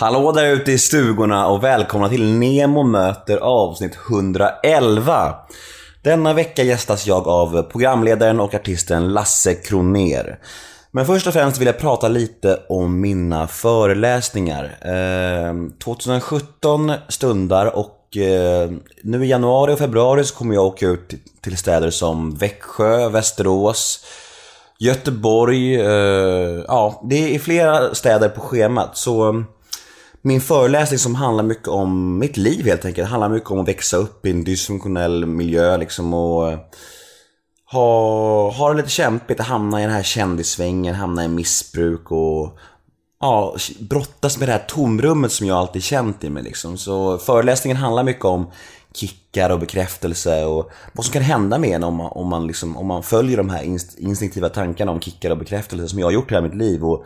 Hallå där ute i stugorna och välkomna till Nemo möter avsnitt 111. Denna vecka gästas jag av programledaren och artisten Lasse Kroner. Men först och främst vill jag prata lite om mina föreläsningar. Eh, 2017 stundar och eh, nu i januari och februari så kommer jag åka ut till städer som Växjö, Västerås, Göteborg. Eh, ja, det är flera städer på schemat. Så ehm, min föreläsning som handlar mycket om mitt liv helt enkelt. handlar mycket om att växa upp i en dysfunktionell miljö liksom och eh, ha, ha det lite kämpigt att hamna i den här kändissvängen, hamna i missbruk och ja, brottas med det här tomrummet som jag alltid känt i mig liksom. Så föreläsningen handlar mycket om kickar och bekräftelse och vad som kan hända med en om man, om man, liksom, om man följer de här instinktiva tankarna om kickar och bekräftelse som jag har gjort i hela mitt liv. Och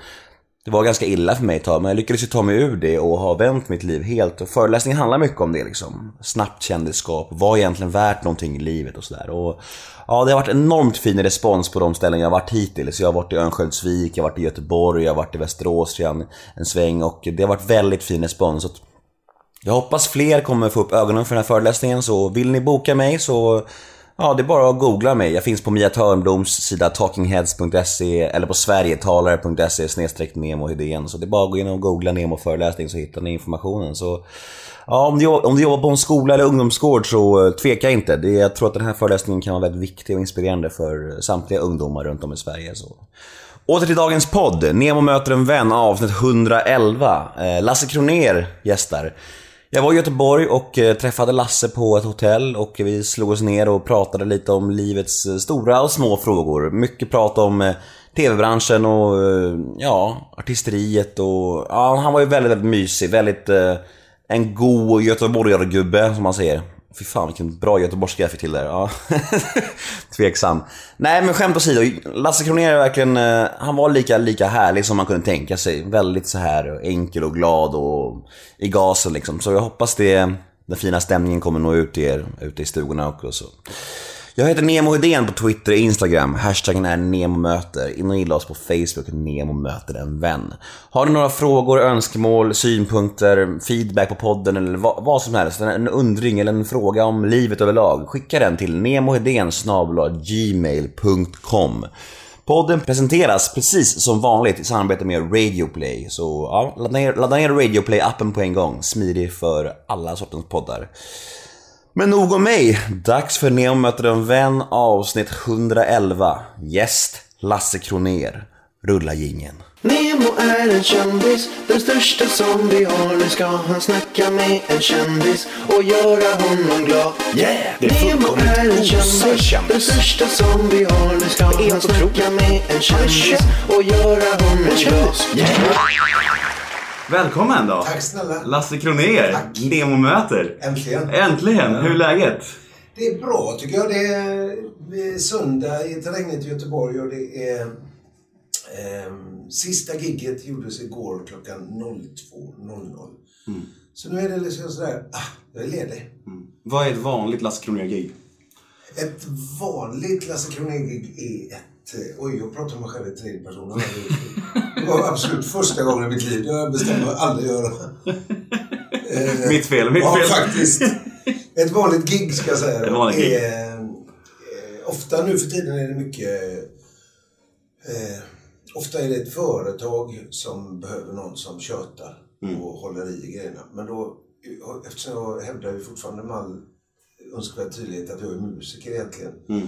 det var ganska illa för mig ett tag, men jag lyckades ju ta mig ur det och ha vänt mitt liv helt. Och föreläsningen handlar mycket om det liksom. Snabbt kändisskap, vad är egentligen värt någonting i livet och sådär. Och ja, det har varit enormt fin respons på de ställen jag har varit hittills. Jag har varit i Örnsköldsvik, jag har varit i Göteborg, jag har varit i Västerås redan en sväng och det har varit väldigt fin respons. Så jag hoppas fler kommer få upp ögonen för den här föreläsningen, så vill ni boka mig så Ja, det är bara att googla mig. Jag finns på Mia Törnbloms sida talkingheads.se eller på sverigetalare.se snedstreck Nemo Hedén. Så det är bara att gå in och googla Nemo föreläsning så hittar ni informationen. Så, ja, om, du, om du jobbar på en skola eller ungdomsgård så eh, tveka inte. Det, jag tror att den här föreläsningen kan vara väldigt viktig och inspirerande för samtliga ungdomar runt om i Sverige. Så. Åter till dagens podd. Nemo möter en vän avsnitt 111. Eh, Lasse Kroner gästar. Jag var i Göteborg och eh, träffade Lasse på ett hotell och vi slog oss ner och pratade lite om livets eh, stora och små frågor. Mycket prat om eh, TV-branschen och ja, artisteriet och ja, han var ju väldigt, väldigt mysig. Väldigt en god göteborgargubbe som man säger. Fy fan vilken bra göteborgska jag fick till där. Ja. Tveksam. Nej men skämt åsido, Lasse Kronér är verkligen, eh, han var lika, lika härlig som man kunde tänka sig. Väldigt så här enkel och glad och i gasen liksom. Så jag hoppas det, den fina stämningen kommer nå ut till er ute i stugorna också. Jag heter Nemo Hedén på Twitter och Instagram. Hashtaggen är NEMOMÖTER. In och gilla oss på Facebook, Nemo möter en vän. Har ni några frågor, önskemål, synpunkter, feedback på podden eller vad, vad som helst, en undring eller en fråga om livet överlag, skicka den till nemohedén gmail.com. Podden presenteras precis som vanligt i samarbete med Radioplay. Så ja, ladda ner, ladda ner Radioplay-appen på en gång. Smidig för alla sortens poddar. Men nog om mig. Dags för Neo möter en vän avsnitt 111. Gäst Lasse Kroner. Rulla gingen. Nemo är en kändis, den största som vi har. Nu ska han snacka med en kändis och göra honom glad. Yeah! Det är Nemo är en kändis, den största som vi har. Nu ska han snacka med en kändis och göra honom glad. Yeah! Välkommen då! Tack snälla. Lasse Kroner. Nemo möter. Äntligen. Äntligen! Hur är läget? Det är bra tycker jag. Det är, söndag i ett regnigt Göteborg och det är eh, sista gigget gjordes igår klockan 02.00. Mm. Så nu är det liksom sådär, ah, jag är ledig. Mm. Vad är ett vanligt Lasse Kroner-gig? Ett vanligt Lasse Kronér-gig är ett... eh, Oj, jag pratar om mig själv i tredje person. Det var absolut första gången i mitt liv. Det har jag bestämt mig aldrig göra. Eh, Mitt fel, mitt ja, fel. faktiskt. Ett vanligt gig ska jag säga. Ett vanligt gig. Är, eh, ofta nu för tiden är det mycket... Eh, ofta är det ett företag som behöver någon som tjötar Mm. och håller i grejerna. Men då, eftersom jag hävdar ju fortfarande med all önskvärd tydlighet att jag är musiker egentligen. Mm.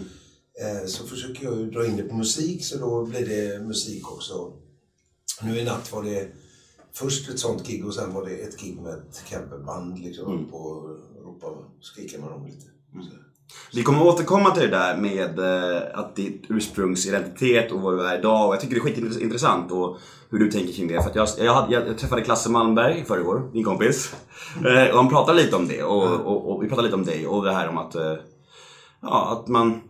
Eh, så försöker jag ju dra in det på musik så då blir det musik också. Nu i natt var det först ett sånt gig och sen var det ett gig med ett camperband liksom Mm. och ropa och skrika med dem lite. Så. Vi kommer återkomma till det där med eh, att ditt ursprungsidentitet och vad du är idag. Och jag tycker det är skitintressant och hur du tänker kring det. För jag, jag, hade, jag träffade Klasse Malmberg i förrgår, din kompis. Eh, och han pratade lite om det och, och, och vi pratade lite om dig och det här om att, ja, att man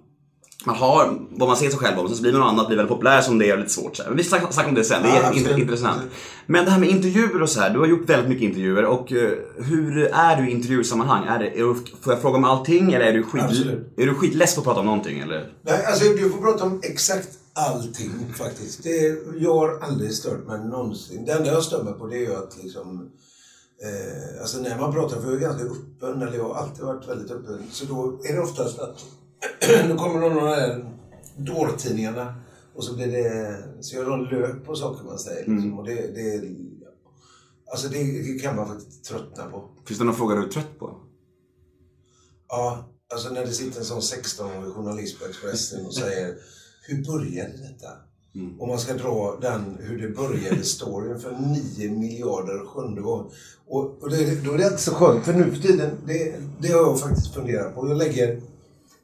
man har vad man ser sig själv om, sen så blir man något annat, blir väldigt populär som det är lite svårt. Så här. Men vi snackar om det sen, det är Ja, intressant. Men det här med intervjuer och så här, du har gjort väldigt mycket intervjuer och eh, hur är du i intervjusammanhang? Är det, är du, får jag fråga om allting eller är du, skit, Absolut. är du skitless på att prata om någonting eller? Nej, alltså du får prata om exakt allting faktiskt. Det, jag har aldrig stört mig någonsin. Det enda jag stör mig på det är ju att liksom eh, Alltså när man pratar, för jag är ganska öppen, eller jag har alltid varit väldigt öppen. Så då är det oftast att nu kommer någon av de här dårtidningarna och så blir det, så gör de löp på saker man säger. Liksom, och det, det, alltså det, det kan man faktiskt tröttna på. Finns det någon fråga du är trött på? Ja, alltså när det sitter en sån 16-årig journalist på Expressen och säger Hur började detta? Och man ska dra den, hur det började, storyn för 9 miljarder sjunde gång. Och, och det, då är det inte så skönt, för nu för tiden, det, det har jag faktiskt funderat på. Jag lägger,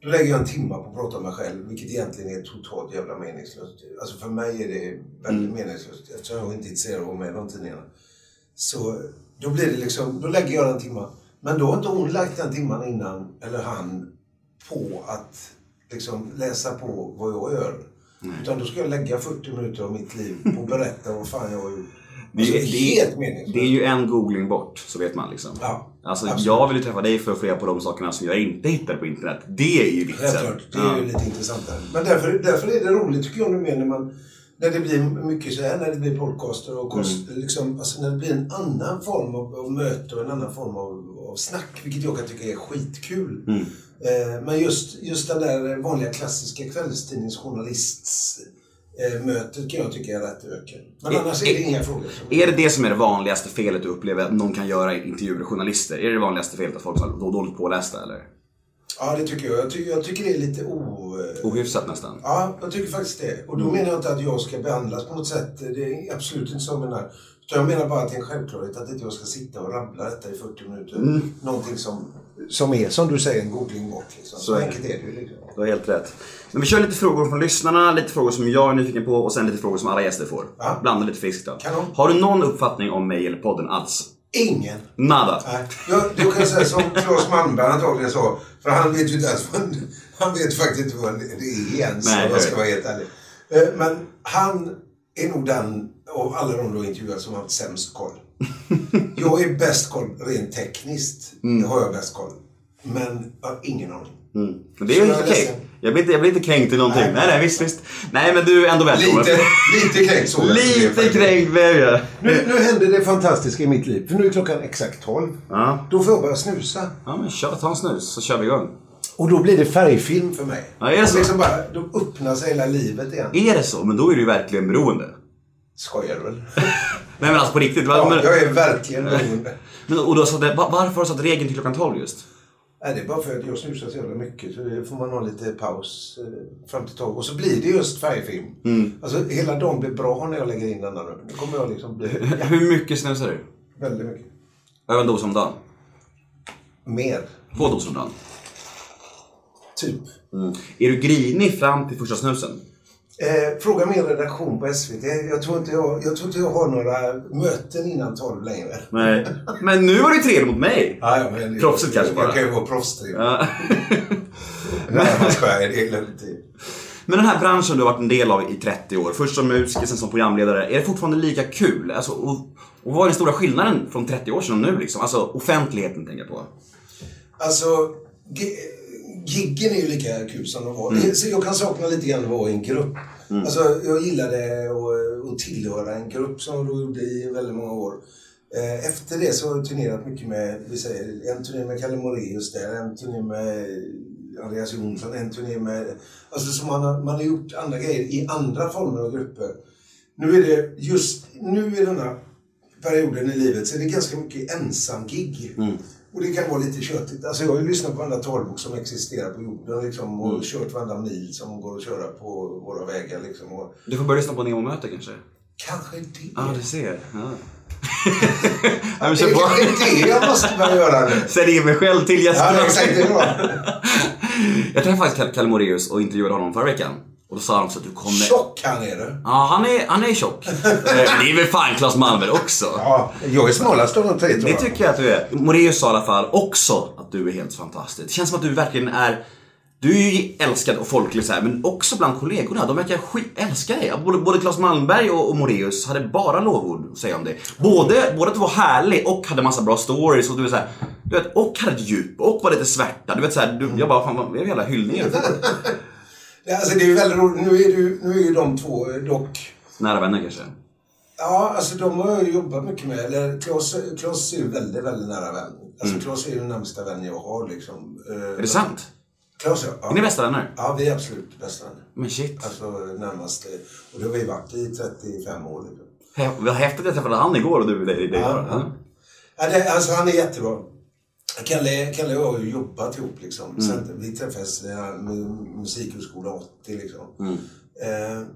då lägger jag en timme på att prata om mig själv, vilket egentligen är totalt jävla meningslöst. Alltså för mig är det väldigt meningslöst, eftersom jag inte är intresserad av att vara med i de tidningarna. Så då blir det liksom, då lägger jag den timman. Men då har inte hon lagt den timman innan, eller han, på att liksom läsa på vad jag gör. Utan då ska jag lägga 40 minuter av mitt liv på att berätta vad fan jag har gjort. Det, Alltså, är- det, är- helt meningslöst. det är ju en googling bort, så vet man liksom. Ja, Alltså absolut. jag vill ju träffa dig för att få reda på de sakerna som jag inte hittar på internet. Det är ju vitsen. Det är ju lite intressantare. Men därför, därför är det roligt tycker jag nu mer när man när det blir mycket så här, när det blir podcaster och kost, Mm. liksom, alltså när det blir en annan form av, av möte och en annan form av, av snack, vilket jag kan tycka är skitkul. Mm. Eh, men just, just den där vanliga klassiska kvällstidningsjournalist-mötet kan jag tycka är rätt öken. Men Är- annars är det är- inga frågor. Är det det som är det vanligaste felet du upplever att någon kan göra i intervjuer med journalister? Är det det vanligaste felet att folk är då dåligt pålästa eller? Ja, det tycker jag. Jag, ty, jag tycker det är lite o... eh, Ohyfsat nästan? Ja, jag tycker faktiskt det. Och då Mm. menar jag inte att jag ska behandlas på något sätt. Det är absolut inte så jag menar. Utan jag menar bara att det är en självklarhet att inte jag ska sitta och rabbla detta i 40 minuter. Mm. Någonting som, som är, som du säger, en googling bort. Liksom. Så, Så är det. enkelt är det ju. Liksom. Du har helt rätt. Men vi kör lite frågor från lyssnarna, lite frågor som jag är nyfiken på och sen lite frågor som alla gäster får. Ja. Blanda lite friskt då. Kanon. Har du någon uppfattning om mig eller podden alls? Ingen. Nada? Nej. Jag, jag kan säga som Claes Malmberg antagligen sa. För han vet ju inte ens vad, Han vet faktiskt inte vad det är ens. Om jag ska vara helt ärlig. Eh, Men han är nog den av alla de du har intervjuat som har haft sämst koll. Jag är bäst koll rent tekniskt. Det har jag bäst koll. Men jag har ingen aning. Mm. Men det är ju okej. ledsen. Jag blir inte, jag blir inte kränkt i någonting. Nej, Nej. nej, visst, visst. Nej, men du är ändå välkommen. Lite, lite kränkt så. Lite kränkt blev jag. Nu, nu händer det fantastiska i mitt liv. För nu är klockan exakt 12. Ja. Då får jag börja snusa. ja, men kör, ta en snus så kör vi igång. Och då blir det färgfilm för mig. Ja, är det så? Liksom bara, då öppnar sig hela livet igen. Är det så? Men då är du ju verkligen beroende. Skojar du väl? Nej men alltså på riktigt. Ja, men, jag är verkligen beroende. men, och va- varför har du satt regeln till klockan 12 just? Nej, det är bara för att jag snusar så jävla mycket. Så det får man ha lite paus eh, fram till tolv. Och så blir det just färgfilm. Mm. Alltså hela dagen blir bra när jag lägger in denna nu. Nu kommer jag liksom bli ja, Hur mycket snusar du? väldigt mycket. Över en dos om dagen? Mer. Två doser om dagen? Typ. Är du grinig fram till första snusen? Eh, fråga min redaktion på SVT. Jag tror, inte jag, jag tror inte jag har några möten innan tolv längre. Nej. Men nu var du trevlig mot mig! Ja, ja, men, Proffsigt kanske bara. Jag kan ju vara proffstrevlig. Ja. Nej, jag skojar. Det är löjligt. Men den här branschen du har varit en del av i 30 år, först som musiker, sen som programledare. Är det fortfarande lika kul? Alltså, och, och vad är den stora skillnaden från 30 år sedan och nu liksom? Alltså offentligheten tänker jag på. Alltså, giggen är ju lika kul som de var. Det- Så jag kan sakna lite grann att vara i en grupp. Alltså, jag gillade att, att tillhöra en grupp som jag gjorde i väldigt många år. Eh, Efter det så har jag turnerat mycket med, vi säger, en turné med Kalle Moraeus där, en turné med Andreas Jonsson, en turné med... Alltså så man har, man har gjort andra grejer i andra former av grupper. Nu är det just nu i denna perioden i livet så är det ganska mycket ensam-gig. Och det kan vara lite tjötigt. Alltså jag har ju lyssnat på varenda talbok som existerar på jorden liksom, och kört varenda mil som går att köra på våra vägar. Liksom, och Du får börja lyssna på Nemo-möte kanske? kanske det. Ja, du ser. Ja. Ja, det är kanske det jag måste börja göra nu. Säljer mig själv till gästerna. Ja, exakt. Det är bra. Jag träffade faktiskt Kalle Moraeus och intervjuade honom förra veckan. Och då sa han också att du kommer... Tjock han är du. Ja, han är, han är tjock. Eh, det är väl fan Claes Malmberg också? Ja, jag är smalast av de tre tror Det jag. tycker jag att du är. Moraeus sa i alla fall också att du är helt fantastisk. Det känns som att du verkligen är Du är ju älskad och folklig så här, men också bland kollegorna. De verkar skit- älska dig. Både, både Claes Malmberg och, och Moreus hade bara lovord att säga om dig. Både, både att du var härlig och hade massa bra stories och du, är så här, du vet, och hade ett djup och var lite svärta. Du vet så här, du, jag bara, fan vad vad jävla hyllningar du får. Alltså, det är väldigt roligt. Nu är, du, nu är ju de två dock... Nära vänner kanske. Ja, alltså de har jag jobbat mycket med. Eller Claes är ju väldigt, väldigt nära vän. Alltså Claes är ju den närmsta vän jag har liksom. Eh, Mm. Är det sant? Claes ja. Är ni bästa vänner? Ja, vi är absolut bästa vänner. Men shit. Alltså närmast. Och det har vi varit i 35 år. Liksom. Vad häftigt att jag träffade han igår och du dig Ja, ja. Ja, det, alltså han är jättebra. Kalle, Kalle och jag har ju jobbat ihop liksom. Mm. Sen, vi träffades mu- Musikhögskola 80 liksom. Mm. Eh,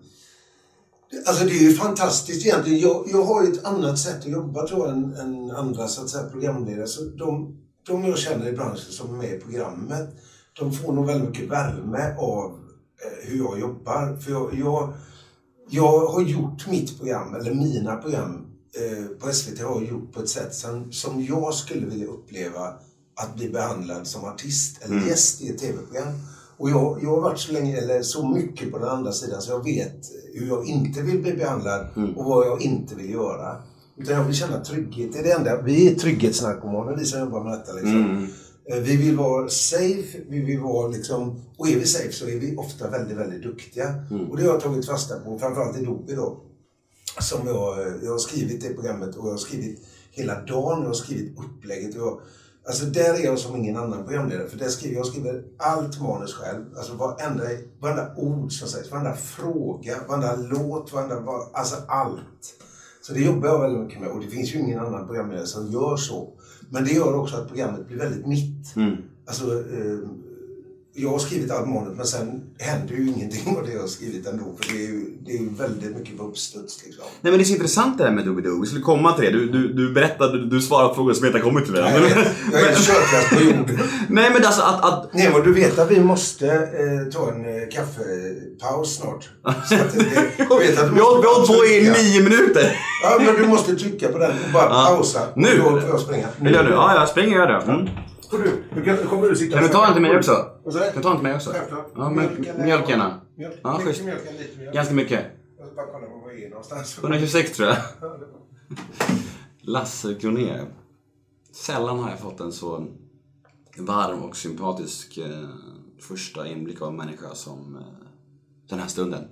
alltså det är ju fantastiskt egentligen. Jag, jag har ju ett annat sätt att jobba tror jag än, än andra så att säga, programledare. Så de, de jag känner i branschen som är med i programmet, de får nog väldigt mycket värme av eh, hur jag jobbar. För jag, jag, jag har gjort mitt program, eller mina program eh, på SVT har jag gjort på ett sätt som, som jag skulle vilja uppleva att bli behandlad som artist eller gäst i ett tv-program. Och jag, jag har varit så länge, eller så mycket på den andra sidan så jag vet hur jag inte vill bli behandlad och vad jag inte vill göra. Utan jag vill känna trygghet. Det är det enda. Vi är trygghetsnarkomaner, vi som jobbar med detta. Liksom. Eh, Vi vill vara safe, vi vill vara liksom, och är vi safe så är vi ofta väldigt, väldigt duktiga. Och det har jag tagit fasta på, framförallt i Dopi då. Som jag, eh, jag har skrivit det programmet och jag har skrivit hela dagen, jag har skrivit upplägget. Och jag, alltså där är jag som ingen annan programledare, för där skriver jag skriver allt manus själv. Alltså varenda, varenda ord som sägs, varenda fråga, varenda låt, varenda, var- alltså allt. Så det jobbar jag väldigt mycket med och det finns ju ingen annan programledare som gör så. Men det gör också att programmet blir väldigt mitt. Alltså, eh, jag har skrivit allt manus men sen händer ju ingenting av det jag har skrivit ändå. För det är ju, det är ju väldigt mycket på uppstuds liksom. Nej men det är så intressant det där med Doobidoo. Vi skulle komma till det. Du, du, du berättade, du, du svarade på frågor som inte har kommit till det. Jag är, jag är körklass på jorden. Nej men alltså att, att Nemo, du vet att vi måste eh, ta en eh, kaffepaus snart. Så att det, du vet att du vi har hållit på i nio minuter. Ja, men du måste trycka på den och bara Ja. pausa. Nu? Då får jag springa. Vill jag nu? Ja, jag springer jag då. Mm. Får du, du kan, kommer du sitta Kan du ta en till mig också? Vad sa Kan du ta en till mig också? Självklart. Ja, men, mjölk gärna. Mjölk. Ja, Mycket schysst. mjölk, en liter mjölk. Ganska mycket. Jag ska bara kolla var vi är någonstans. 126 tror jag. Lasse Kronér. Sällan har jag fått en så varm och sympatisk eh, första inblick av en människa som eh, den här stunden.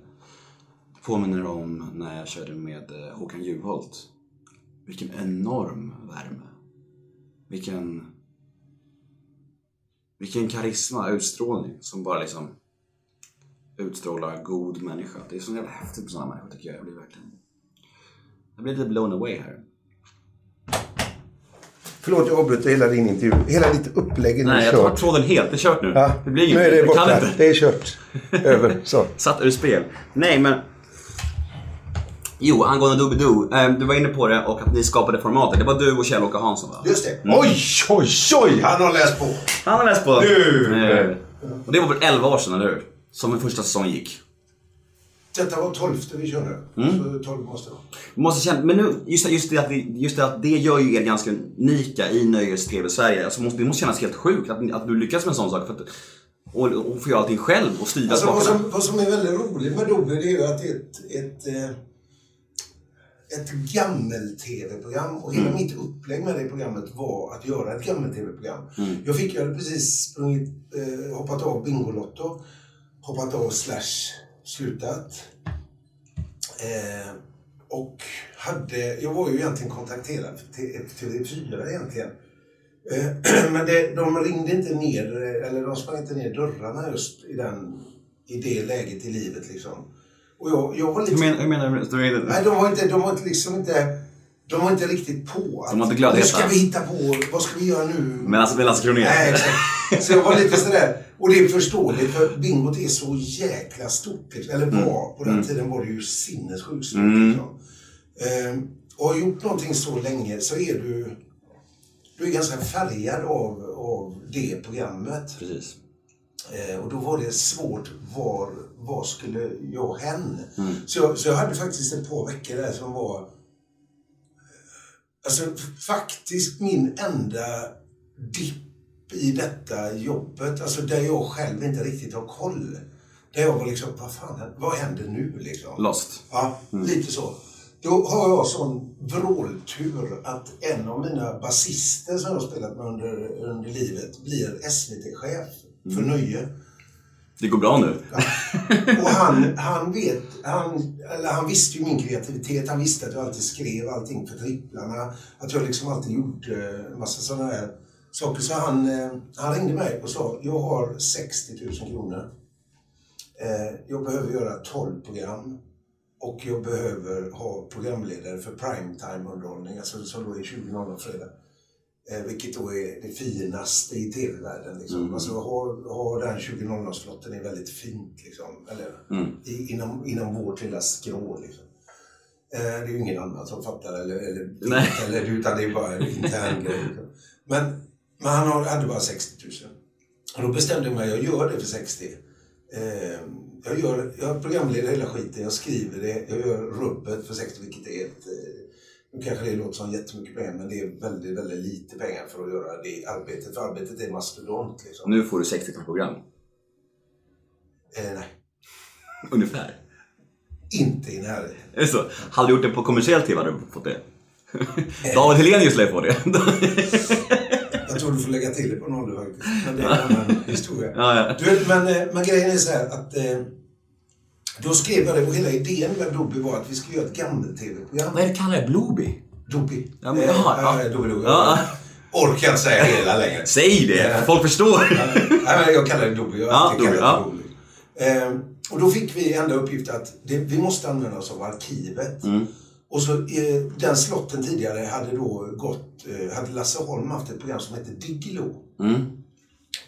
Påminner om när jag körde med eh, Håkan Juholt. Vilken enorm värme. Vilken... Vilken karisma, utstrålning som bara liksom utstrålar god människa. Det är så jävla häftigt med sådana människor tycker jag. Jag blir verkligen... Jag blir lite blown away här. Förlåt, jag avbryter hela din intervju. Hela ditt upplägg är Nej, jag tar tråden helt. Det är kört nu. Ja, Det blir inget. nu är det borta. inte. Det är kört. Över. Så. Satt ur spel. Nej, men... Jo, angående Doobidoo. Eh, du var inne på det och att ni skapade formatet. Det var du och Kjell-Åke Hansson va? Just det. Oj, oj, oj! Han har läst på. Han har läst på. Nu! Eh, Och det var väl 11 år sedan, eller hur? Som den första säsongen gick. Detta var tolfte vi körde. Så tolv måste det vara. Måste känna, men nu, just, just, det att just det att det gör ju er ganska unika i nöjes-tv-Sverige. Alltså, måste, det måste kännas helt sjukt att, att du lyckas med en sån sak. För att, och, och få göra allting själv och styra Alltså, vad, som, vad som är väldigt roligt med Dobby det är ju att det är ett, ett, eh, ett gammel-tv-program. Och hela mitt upplägg med det programmet var att göra ett gammel-tv-program. Jag fick, jag hade precis sprungit, eh, hoppat av Bingolotto, hoppat av Slash, slutat. Eh, och hade, jag var ju egentligen kontakterad till TV4 egentligen. Eh, Men det, de ringde inte ner, eller de sprang inte ner dörrarna just i, den, i det läget i livet liksom. Och jag, jag var lite... Hur menar, hur menar du? du? Nej, de var inte, de var inte liksom inte... De var inte riktigt på. Att, De var inte glada Nu i ska detta." vi hitta på, vad ska vi göra nu? Men alltså, med Lasse Kronér? Nej, exakt. Så jag var lite sådär. Och det är förståeligt för bingot är så jäkla stort. Liksom. Eller var. På den tiden var det ju sinnessjukt stort. Liksom. Ehm, och har gjort någonting så länge så är du... Du är ganska färgad av, av det programmet. Precis. Eh, och då var det svårt, var, var skulle jag hän? Så, jag, så jag hade faktiskt ett par veckor där som var... eh, Alltså faktiskt min enda dipp i detta jobbet, alltså där jag själv inte riktigt har koll. Där jag var liksom, vad fan, vad händer nu liksom? Lost. Ja, lite så. Då har jag sån vråltur att en av mina basister som jag har spelat med under, under livet blir SVT-chef för nöje. Det går bra nu. Och han, han vet, han, eller han visste ju min kreativitet. Han visste att jag alltid skrev allting för tripplarna. Att jag liksom alltid gjorde en massa sådana här saker. Så han, eh, han ringde mig och sa, jag har 60 000 kronor. Eh, Jag behöver göra 12 program. Och jag behöver ha programledare för primetime-underhållning, alltså som då är 20.00 fredag. Eh, vilket då är det finaste i tv-världen. Liksom. Alltså ha, ha den 20.00-slotten är väldigt fint. Liksom. Eller, i, inom, inom vårt lilla skrå. Liksom. Eh, det är ju ingen annan som fattar eller, eller, Nej. eller utan det är bara en intern grej. Liksom. Men, men han har- hade bara 60 000. Och då bestämde jag mig, jag gör det för 60. Eh, jag, gör, jag programleder hela skiten, jag skriver det, jag gör rubbet för 60 vilket är ett... Eh, nu kanske det låter som jättemycket pengar men det är väldigt, väldigt lite pengar för att göra det arbetet. För arbetet är mastodont liksom. Nu får du 60 program. Eh, nej, Ungefär. inte i närheten. Är det så? Hade du gjort det på kommersiell TV hade du fått det. David Hellenius lär få det. Jag tror du får lägga till det på noll faktiskt. Men det är en annan historia. Ja, ja. Du men, eh, men grejen är så här att eh, då skrev jag det och hela idén med Dobby var att vi skulle göra ett gammel-tv-program. Vad är det kallar det? Blooby? Dobby. Ja, men- Eh, jaha, ja. ja, Dobby, Dobby. Ja. Orkar inte säga hela längre. Säg det! Ja. Folk förstår. Nej, men jag kallar det Dobby. Jag Ja, Dobby, ja. Eh, och då fick vi enda uppgift att det, vi måste använda oss av arkivet. Mm. Och så eh, den slotten tidigare hade då gått, eh, hade Lasse Holm haft ett program som hette Diggiloo. Mm.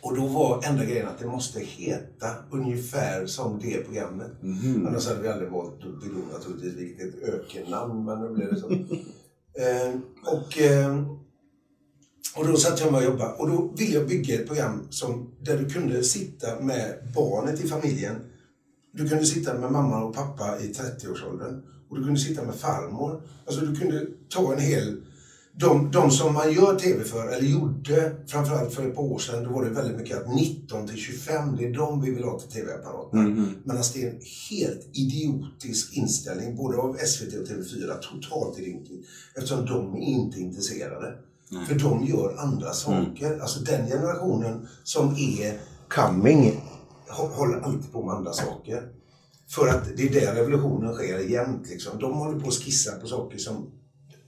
Och då var enda grejen att det måste heta ungefär som det programmet. Mhm. Annars hade vi aldrig valt Diggiloo naturligtvis, vilket är ett ökennamn, men nu blev det så. eh, och, eh, och då satt jag med och jobbade och då ville jag bygga ett program som, där du kunde sitta med barnet i familjen. Du kunde sitta med mamma och pappa i 30-årsåldern. Och du kunde sitta med farmor. Alltså du kunde ta en hel... De, de som man gör TV för, eller gjorde, framförallt för ett par år sedan, då var det väldigt mycket att 19 till 25, det är de vi vill ha till TV-apparaterna. Men alltså det är en helt idiotisk inställning, både av SVT och TV4, totalt idiotisk. Eftersom de är inte intresserade. För de gör andra saker. Alltså den generationen som är coming hå- håller alltid på med andra saker. För att det är där revolutionen sker jämt. Liksom. De håller på att skissa på saker som,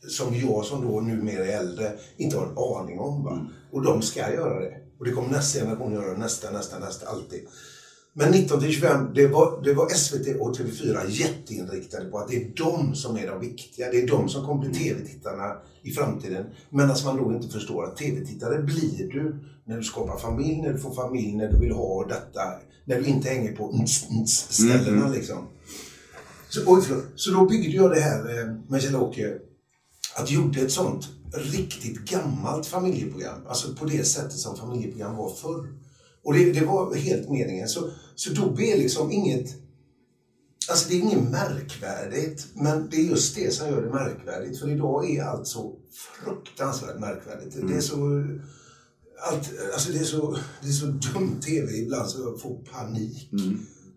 som jag som då numera är äldre inte har en aning om. Va? Och de ska göra det. Och det kommer nästa generation göra, nästa, nästa, nästa, alltid. Men 19 till 25, det var, det var SVT och TV4 jätteinriktade på att det är de som är de viktiga. Det är de som kommer bli TV-tittarna i framtiden. Medan man då inte förstår att TV-tittare blir du när du skapar familj, när du får familj, när du vill ha detta. När du inte hänger på ns, ns ställena liksom. Så, oj, så då byggde jag det här eh, med Kjell-Åke. Att gjorde ett sånt riktigt gammalt familjeprogram. Alltså på det sättet som familjeprogram var förr. Och det, det var helt meningen. Så, så då blir liksom inget... Alltså det är inget märkvärdigt. Men det är just det som gör det märkvärdigt. För idag är allt så fruktansvärt märkvärdigt. Det är så... Allt, alltså det är så, det är så dum tv ibland så jag får panik.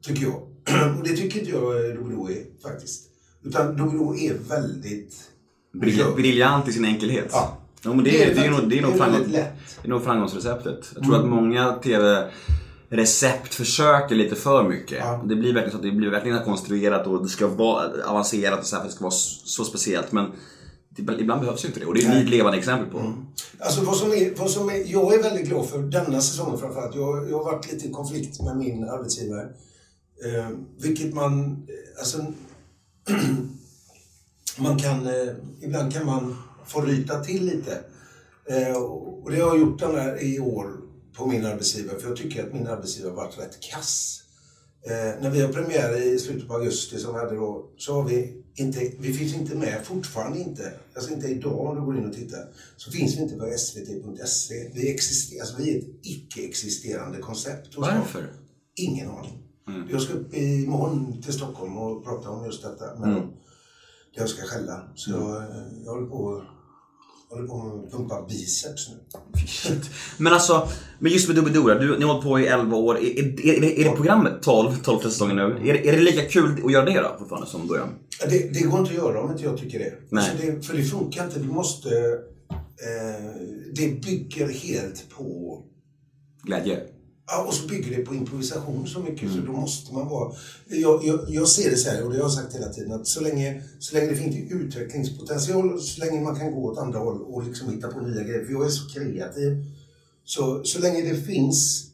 Tycker jag. Och det tycker inte jag Dodo är faktiskt. Utan Dodo är väldigt... Brill- Briljant i sin enkelhet. Ja. Ja, men det, är, det, är, nog, det är nog det är framgång, väldigt lätt. det är nog framgångsreceptet. Jag tror att många TV-recept försöker lite för mycket. Ja. Det blir verkligen så att det blir verkligen konstruerat och det ska vara avancerat och så här för det ska vara så, speciellt. Men ibland behövs ju inte det och det är ni ett levande exempel på. Alltså vad som är, vad som är, jag är väldigt glad för denna säsongen framförallt. Jag, jag har varit lite i konflikt med min arbetsgivare. Eh, vilket man, alltså, man kan, eh, ibland kan man få ryta till lite. Eh, och det har jag gjort den här i år på min arbetsgivare, för jag tycker att min arbetsgivare har varit rätt kass. Eh, när vi har premiär i slutet på augusti som vi hade då, så har vi inte, vi finns inte med, fortfarande inte, alltså inte idag om du går in och tittar, så finns vi inte på svt.se. Vi, existerar, alltså vi är ett icke-existerande koncept. Varför? Ingen aning. Jag ska upp imorgon till Stockholm och prata om just detta med dem. Jag ska skälla. Så jag, eh, jag håller på håller på att pumpa biceps nu. Men alltså, men just med Doobidoo, du, ni har hållit på i 11 år. Är, är, är, det- är det programmet 12, 12 säsonger nu? Är, är det lika kul att göra det då fortfarande som början? Ja, Det, det går inte att göra om inte jag tycker det. Nej. Alltså det för det funkar inte. Du måste... Eh, det bygger helt på... Glädje? Och så bygger det på improvisation så mycket Mm. så då måste man vara... Jag, jag, jag ser det så här, och det har jag sagt hela tiden, att så länge, så länge det finns utvecklingspotential, så länge man kan gå åt andra håll och liksom hitta på nya grejer, för jag är så kreativ. Så, så länge det finns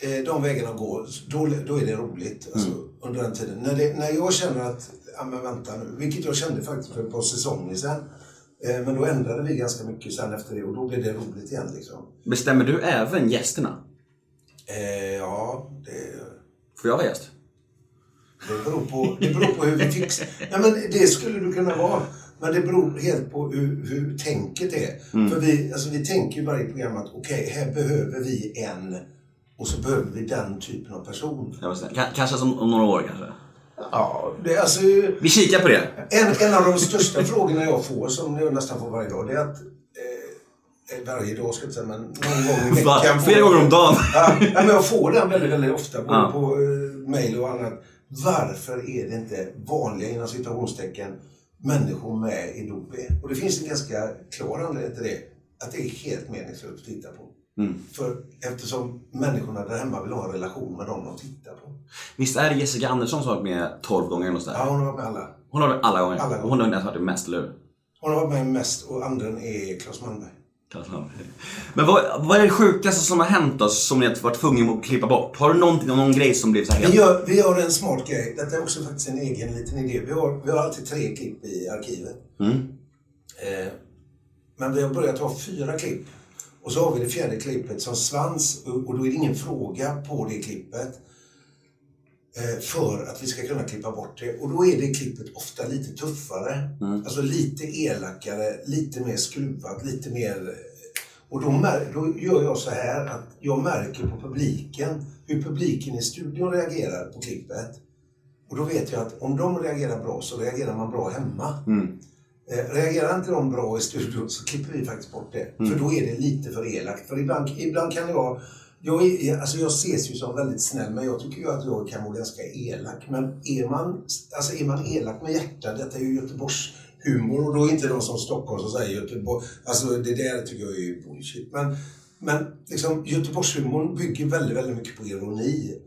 eh, de vägarna att gå, då, då är det roligt. Alltså, Under den tiden. När, det, när jag känner att, ja men vänta nu, vilket jag kände faktiskt för ett par säsonger sedan. Eh, men då ändrade vi ganska mycket sen efter det och då blev det roligt igen liksom. Bestämmer du även gästerna? Eh, ja, det... Får jag vara gäst? Det beror på, det beror på hur vi fixar... Nej, men det skulle du kunna vara. Men det beror helt på hur, hur tänket är. För vi, alltså, vi tänker ju i varje program att okej, här behöver vi en och så behöver vi den typen av person. K- kanske som, om några år kanske? Ja, det alltså... Vi kikar på det. En, en av de största frågorna jag får, som jag nästan får varje dag, det är att... Eh, varje dag ska jag säga, men någon gång i veckan. Flera gånger om dagen? Ja, men jag får den väldigt, väldigt ofta, både Ja. på eh, mail och annat. Varför är det inte vanliga, inom citationstecken, människor med i Dobe? Och det finns en ganska klar anledning till det. Att det är helt meningslöst att titta på. Mm. För eftersom människorna där hemma vill ha en relation med dem de tittar på. Visst är det Jessica Andersson som har varit med 12 gånger eller Ja, hon har varit med alla. Hon har varit alla gånger. Alla gånger. Hon har varit mest, eller hur? Hon har varit med mest och andra är Claes Malmberg. Men vad, vad är det sjukaste som har hänt då, som ni har varit tvungna att klippa bort? Har du någonting, någon grej som blev så här Vi gör, vi gör en smart grej. Detta är också faktiskt en egen liten idé. Vi har, vi har alltid tre klipp i arkivet. Mm. Eh, men vi har börjat ha fyra klipp. Och så har vi det fjärde klippet som svans och och då är det ingen fråga på det klippet. Eh, för att vi ska kunna klippa bort det. Och då är det klippet ofta lite tuffare. Alltså lite elakare, lite mer skruvat, lite mer... eh, Och då, då gör jag så här att jag märker på publiken hur publiken i studion reagerar på klippet. Och då vet jag att om de reagerar bra så reagerar man bra hemma. Eh, reagerar inte de bra i studion så klipper vi faktiskt bort det. För då är det lite för elakt. För ibland, ibland kan jag... Jag, är, alltså jag ses ju som väldigt snäll men jag tycker ju att jag kan vara ganska elak. Men är man, alltså är man elak med hjärta, detta är ju Göteborgs humor och då är inte de som Stockholm som säger Göteborg. Alltså det där tycker jag är bullshit. Men, men liksom, Göteborgshumorn bygger väldigt, väldigt mycket på ironi.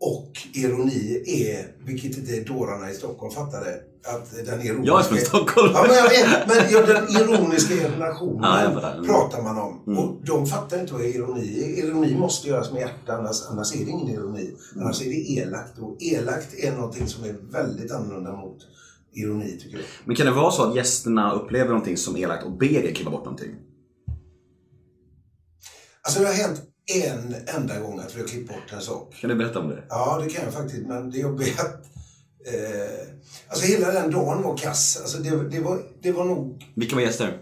Och ironi är, vilket inte dårarna i Stockholm fattade, att den ironiska... Jag är från Stockholm. Ja, men jag vet. Men ja, den ironiska intonationen Ja. Mm. pratar man om. Och de fattar inte vad ironi är. Ironi måste göras med hjärta, annars, annars är det ingen ironi. Annars är det elakt. Och elakt är någonting som är väldigt annorlunda mot ironi, tycker jag. Men kan det vara så att gästerna upplever någonting som elakt och ber er klippa bort någonting? Alltså det har hänt en enda gång att vi har klippt bort en sak. Kan du berätta om det? Ja, det kan jag faktiskt. Men det jobbiga är att... Eh, alltså hela den dagen var kass. Alltså det, det, var, det var nog... Vilka var gäster?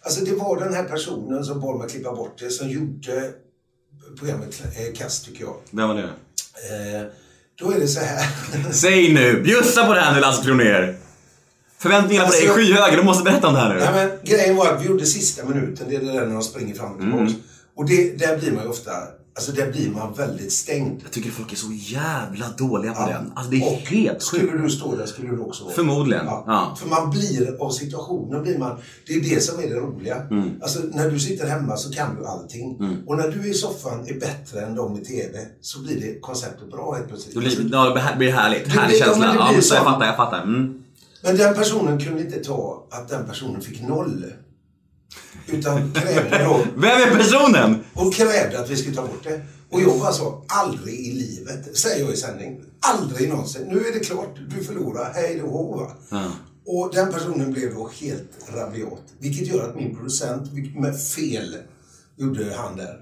Alltså det var den här personen som bad mig klippa bort det som gjorde programmet eh, kass, tycker jag. Vem var det? Eh, då är det så här. Säg nu! Bjussa på det här nu Lasse Kronér! Förväntningarna på dig är Alltså- skyhöga, du måste berätta om det här nu. Nej, men grejen var att vi gjorde sista minuten, det är det där när de springer fram och tillbaka. Och det, där blir man ju ofta, alltså där blir man väldigt stängd. Jag tycker folk är så jävla dåliga på Ja. den. Alltså det är Och helt sjukt. Skulle du stå där skulle du också vara. Förmodligen. Ja. Ja. För man blir, av situationen blir man, det är det som är det roliga. Mm. Alltså när du sitter hemma så kan du allting. Och när du i soffan är bättre än de i TV så blir det konceptet bra helt plötsligt. Det blir, ja, det blir härligt. Det Härlig känsla. Ja, jag fattar, jag fattar. Mm. Men den personen kunde inte ta att den personen fick noll. Utan krävde då, Vem är personen? och krävde att vi skulle ta bort det. Och jag bara sa, aldrig i livet, säger jag i sändning. Aldrig någonsin. Nu är det klart, du förlorar, hej då. Ja. Och den personen blev då helt rabiat. Vilket gör att min producent, med fel gjorde han där,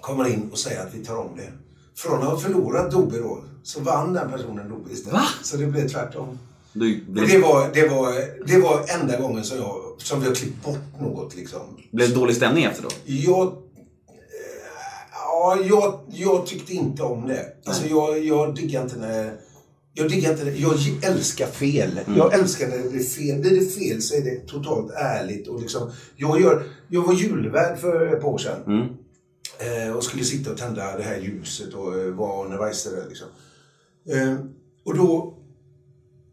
kommer in och säger att vi tar om det. Från att ha förlorat Dobby då, så vann den personen Dobby istället. Va? Så det blev tvärtom. Du, Och det var, det var, det var enda gången som, jag, som vi har klippt bort något liksom. blev det dålig stämning efter då? Jag, ja, jag, jag tyckte inte om det. Alltså jag, jag diggar inte när... Jag diggar inte det. Jag älskar fel. Mm. Jag älskar när det blir fel. Blir det fel så är det totalt ärligt. Och liksom, jag, gör, jag var julvärd för ett par år sedan. Mm. Eh, och skulle sitta och tända det här ljuset och eh, vara Weise där liksom. Eh, och då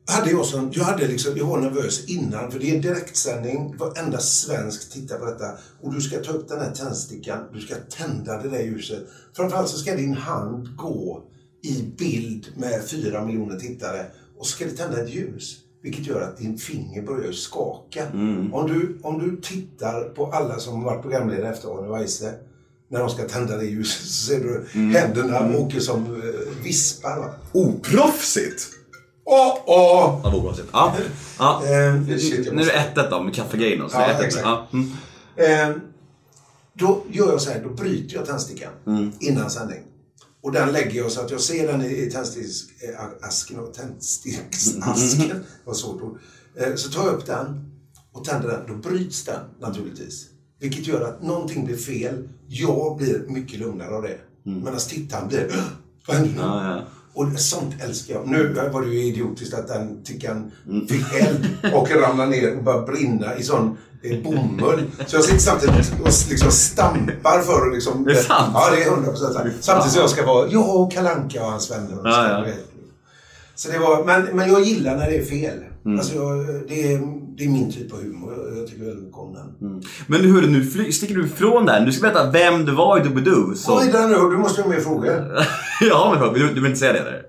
hade jag som, jag hade liksom, jag var nervös innan för det är en direktsändning. Varenda svensk tittar på detta. Och du ska ta upp den här tändstickan, du ska tända det där ljuset. Framförallt så ska din hand gå i bild med fyra miljoner tittare och så ska det tända ett ljus. Vilket gör att din finger börjar skaka. Om, du, om du tittar på alla som har varit programledare efter Arne Weise när de ska tända det ljuset så ser du händerna åker som eh, vispar. Oproffsigt! Åh, åh! Ja, oproffsigt. Ja. ja. Eh, shit, Nu är det 1-1 då med kaffegrejen. Ja, det 1-1. exakt. Ja. Mm. Eh, då gör jag så här, då bryter jag tändstickan innan sändning. Och den lägger jag så att jag ser den i, i tändsticksasken och tändsticksasken. Det var ett svårt ord. Eh, så tar jag upp den och tänder den. Då bryts den naturligtvis. Vilket gör att någonting blir fel. Jag blir mycket lugnare av det. Medan tittaren blir "Åh, vad händer nu? Ja, ja. Och sånt älskar jag. Nu var det ju idiotiskt att den tickan fick eld och ramlade ner och började brinna i sån eh, bomull. Så jag sitter samtidigt och liksom stampar för att liksom... Det är sant? Ja, det är 100% sant. Samtidigt som jag ska vara jag och Kalle Anka och hans vänner. Och Ja, ja. Så det var, men, men jag gillar när det är fel. Mm. Alltså jag, det, är, det är min typ av humor. Jag, jag tycker väldigt mycket om den. Men hur, nu fly, sticker du ifrån den. Du ska berätta vem du var i Doobidoo. Så... Oj, där nu. Du måste ha mer frågor. ja, men du, du vill inte säga det eller?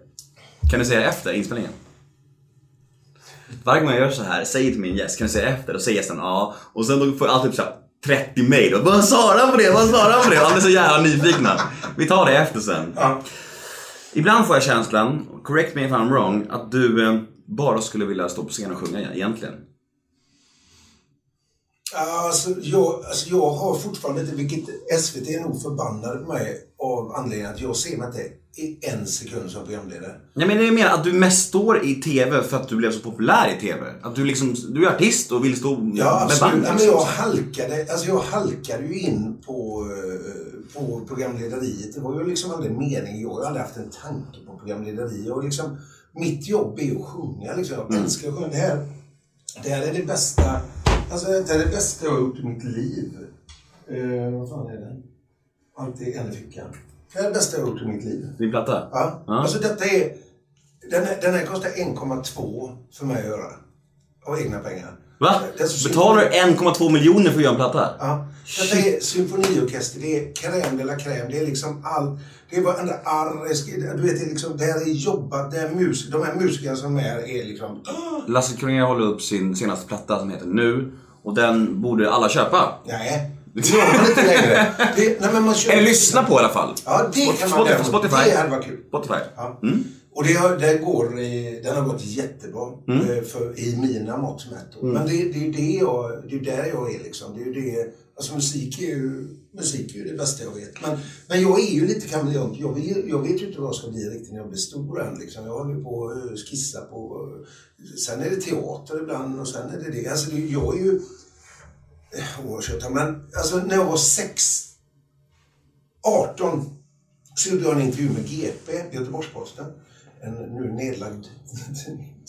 Kan du säga det efter inspelningen? Varje gång jag gör så här, säger till min gäst, kan du säga efter? Då säger gästen ja. Och sen då får jag alltid typ så här 30 mail. Och, Vad svarar han på det? Vad svarar han på det? Alla är så jävla nyfikna. Vi tar det efter sen. Ja. Ibland får jag känslan, correct me if I'm wrong, att du eh, bara skulle vilja stå på scen och sjunga egentligen. Alltså jag, alltså jag har fortfarande inte, vilket SVT är nog förbannade på mig av anledningen att jag ser mig inte i en sekund som programledare. Jag menar, jag menar att du mest står i TV för att du blev så populär i TV. Att du liksom, du är artist och vill stå Ja, med absolut. band. Ja, men liksom. jag halkade, alltså jag halkade ju in på, eh, på programlederiet. Det var ju liksom aldrig meningen. Jag har aldrig haft en tanke på programlederi. Och liksom, mitt jobb är att sjunga. Liksom. Jag Mm. älskar att sjunga. Det här, det här är det bästa, alltså, det är det bästa jag har gjort i mitt liv. Eh, vad fan är det? Allt i en i fickan. Det är det bästa jag har gjort i mitt liv. Din platta? Ja. Ja. Alltså detta är... Den här, den här kostar 1,2 för mig att göra. Av egna pengar. Va? Betalar du 1,2 miljoner för att göra en platta? Ja. Detta är symfoniorkester, det är crème de la crème. Det är liksom allt. Det är varenda arr. Du vet, det är liksom, det här är jobbat. Det är mus, de här musikerna som är här är liksom... Lasse Kronér håller upp sin senaste platta som heter Nu. Och den borde alla köpa. Nej, det gör man inte längre. Det, nej, men man kör, Eller lyssna på i alla fall. Ja, det kan man Spotify. Spotify. Det hade varit kul. Spotify. Ja. Mm. Och det, har, det går, i- den har gått jättebra eh, för, i mina mått mätt. Men det, det är ju det jag, det är där jag är liksom. Det är ju det, alltså musik är ju, musik är ju det bästa jag vet. Men, men jag är ju lite kameleont. Jag, vill- jag vet ju inte vad jag ska bli riktigt när jag blir stor än. Liksom. Jag håller på att eh, skissa på... Eh, sen är det teater ibland och sen är det det. Alltså det, jag är ju... eh, Oerhört, men alltså när jag var sex 18 så gjorde jag en intervju med GP, Göteborgs-Posten. En nu nedlagd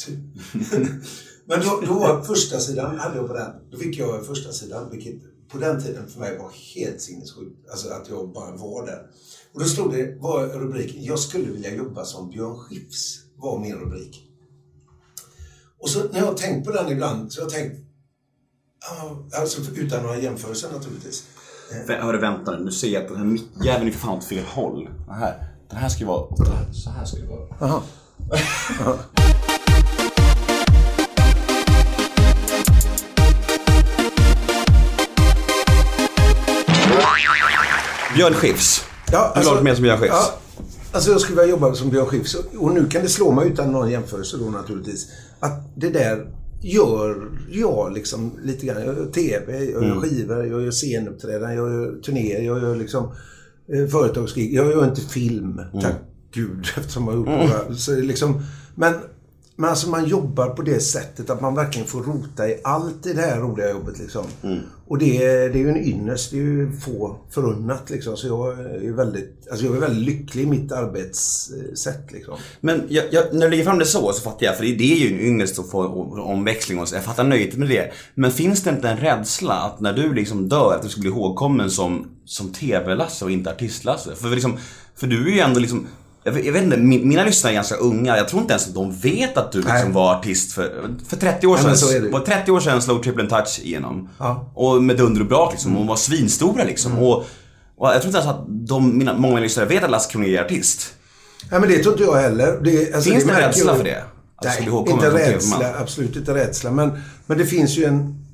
tidning. Men då, då var första sidan, hade jag på den, då fick jag första sidan vilket på den tiden för mig var helt sinnessjukt. Alltså att jag bara var där. Och då stod det, var rubriken, jag skulle vilja jobba som Björn Skifs, var min rubrik. Och så när jag har tänkt på den ibland, så har jag tänkt, ja, alltså utan några jämförelser naturligtvis. Vä- Hörru, vänta nu. Nu ser jag att den här mickjäveln är för fan åt fel håll. Den här. Den här ska ju vara... åt det här- Så här ska det vara. Björn Skifs. Ja, Hur långt med som Björn Skifs? Ja, alltså jag skulle vilja jobba som Björn Skifs. Och nu kan det slå mig utan någon jämförelse då naturligtvis. Att det där gör jag liksom lite grann. Jag gör TV, jag gör skivor, jag gör scenuppträdanden, jag gör turnéer, jag gör liksom eh, företagsgig. Jag gör inte film, tack gud, eftersom jag har gjort. Så det är liksom, men, men alltså man jobbar på det sättet att man verkligen får rota i allt i det här roliga jobbet liksom. Och det, är- det är ju en ynnest. Det är ju få förunnat liksom. Så jag är väldigt, alltså jag är väldigt lycklig i mitt arbetssätt liksom. Men jag, jag, när du lägger fram det så, så fattar jag. För det, det är ju en ynnest att få omväxling och så. Jag fattar nöjet med det. Men finns det inte en rädsla att när du liksom dör, att du ska bli ihågkommen som, som TV-Lasse och inte artist-Lasse? För, liksom, för du är ju ändå liksom jag vet, jag vet inte, min- mina lyssnare är ganska unga. Jag tror inte ens att de vet att du liksom Nej. var artist för, för 30 år Nej, sedan. det. var 30 år sedan slog Triple Touch igenom. Ja. Och med dunder och brak liksom. Och var svinstora liksom. Och, och jag tror inte ens att de, mina, många mina lyssnare vet att Lasse Kronér är artist. Nej men det tror inte jag heller. Det, alltså, Finns det märker rädsla för det? Ska Nej, inte rädsla. Absolut inte rädsla. Men, men det finns ju en...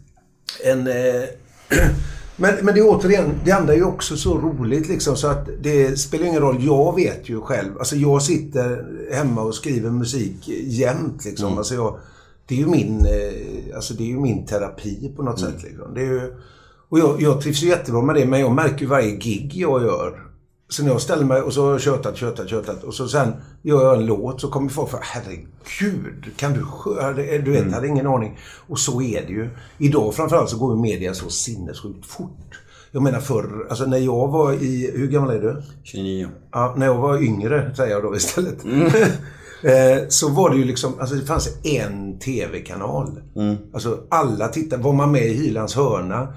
en eh, men, men det är återigen, det andra är ju också så roligt liksom så att det spelar ingen roll. Jag vet ju själv. Alltså jag sitter hemma och skriver musik jämt liksom. Mm. Alltså jag, det är ju min, eh, alltså det är ju min terapi på något Mm. sätt liksom. Det är ju, och jag, jag trivs ju jättebra med det men jag märker ju varje gig jag gör så när jag ställer mig och så har jag tjötat, tjötat, tjötat och så sen gör jag en låt så kommer folk för herregud, kan du sjö... Du vet, Mm. hade ingen aning. Och så är det ju. Idag framförallt så går ju media så sinnessjukt fort. Jag menar förr, alltså när jag var i... Hur gammal är du? 29. Ja, när jag var yngre, säger jag då istället. Mm. eh, så var det ju liksom, alltså det fanns en TV-kanal. Mm. Alltså alla tittade. Var man med i Hylands hörna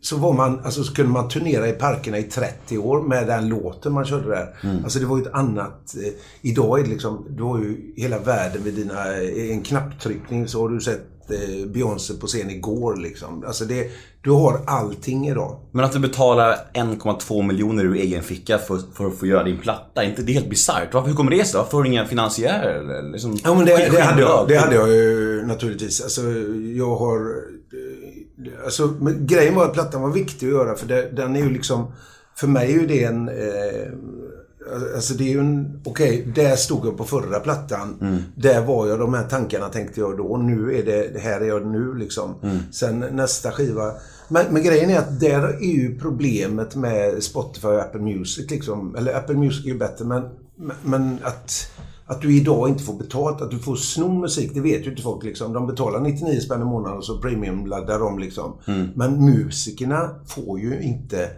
så var man, alltså så kunde man turnera i parkerna i 30 år med den låten man körde där. Mm. Alltså det var ju ett annat... Eh, idag är det liksom, du har ju hela världen vid dina... eh, En knapptryckning så har du sett eh, Beyoncé på scen igår liksom. Alltså det, du har allting idag. Men att du betalar 1,2 miljoner ur egen ficka för, för att få göra din platta, är inte det helt bisarrt? Varför- Hur kommer det sig då? Får du inga finansiärer? Liksom, Ja, men det, det, hade jag, det hade jag ju naturligtvis. Alltså, jag har... Alltså, men grejen var att plattan var viktig att göra för det, den är ju liksom... För mig är ju det en... Eh, alltså det är ju en... Okej, där stod jag på förra plattan. Där var jag, de här tankarna tänkte jag då. Nu är det, här är jag nu liksom. Sen nästa skiva. Men, men grejen är att där är ju problemet med Spotify och Apple Music liksom. Eller Apple Music är ju bättre men- men att... Att du idag inte får betalt, att du får sno musik, det vet ju inte folk liksom. De betalar 99 spänn i månaden och så premiumladdar de liksom. Men musikerna får ju inte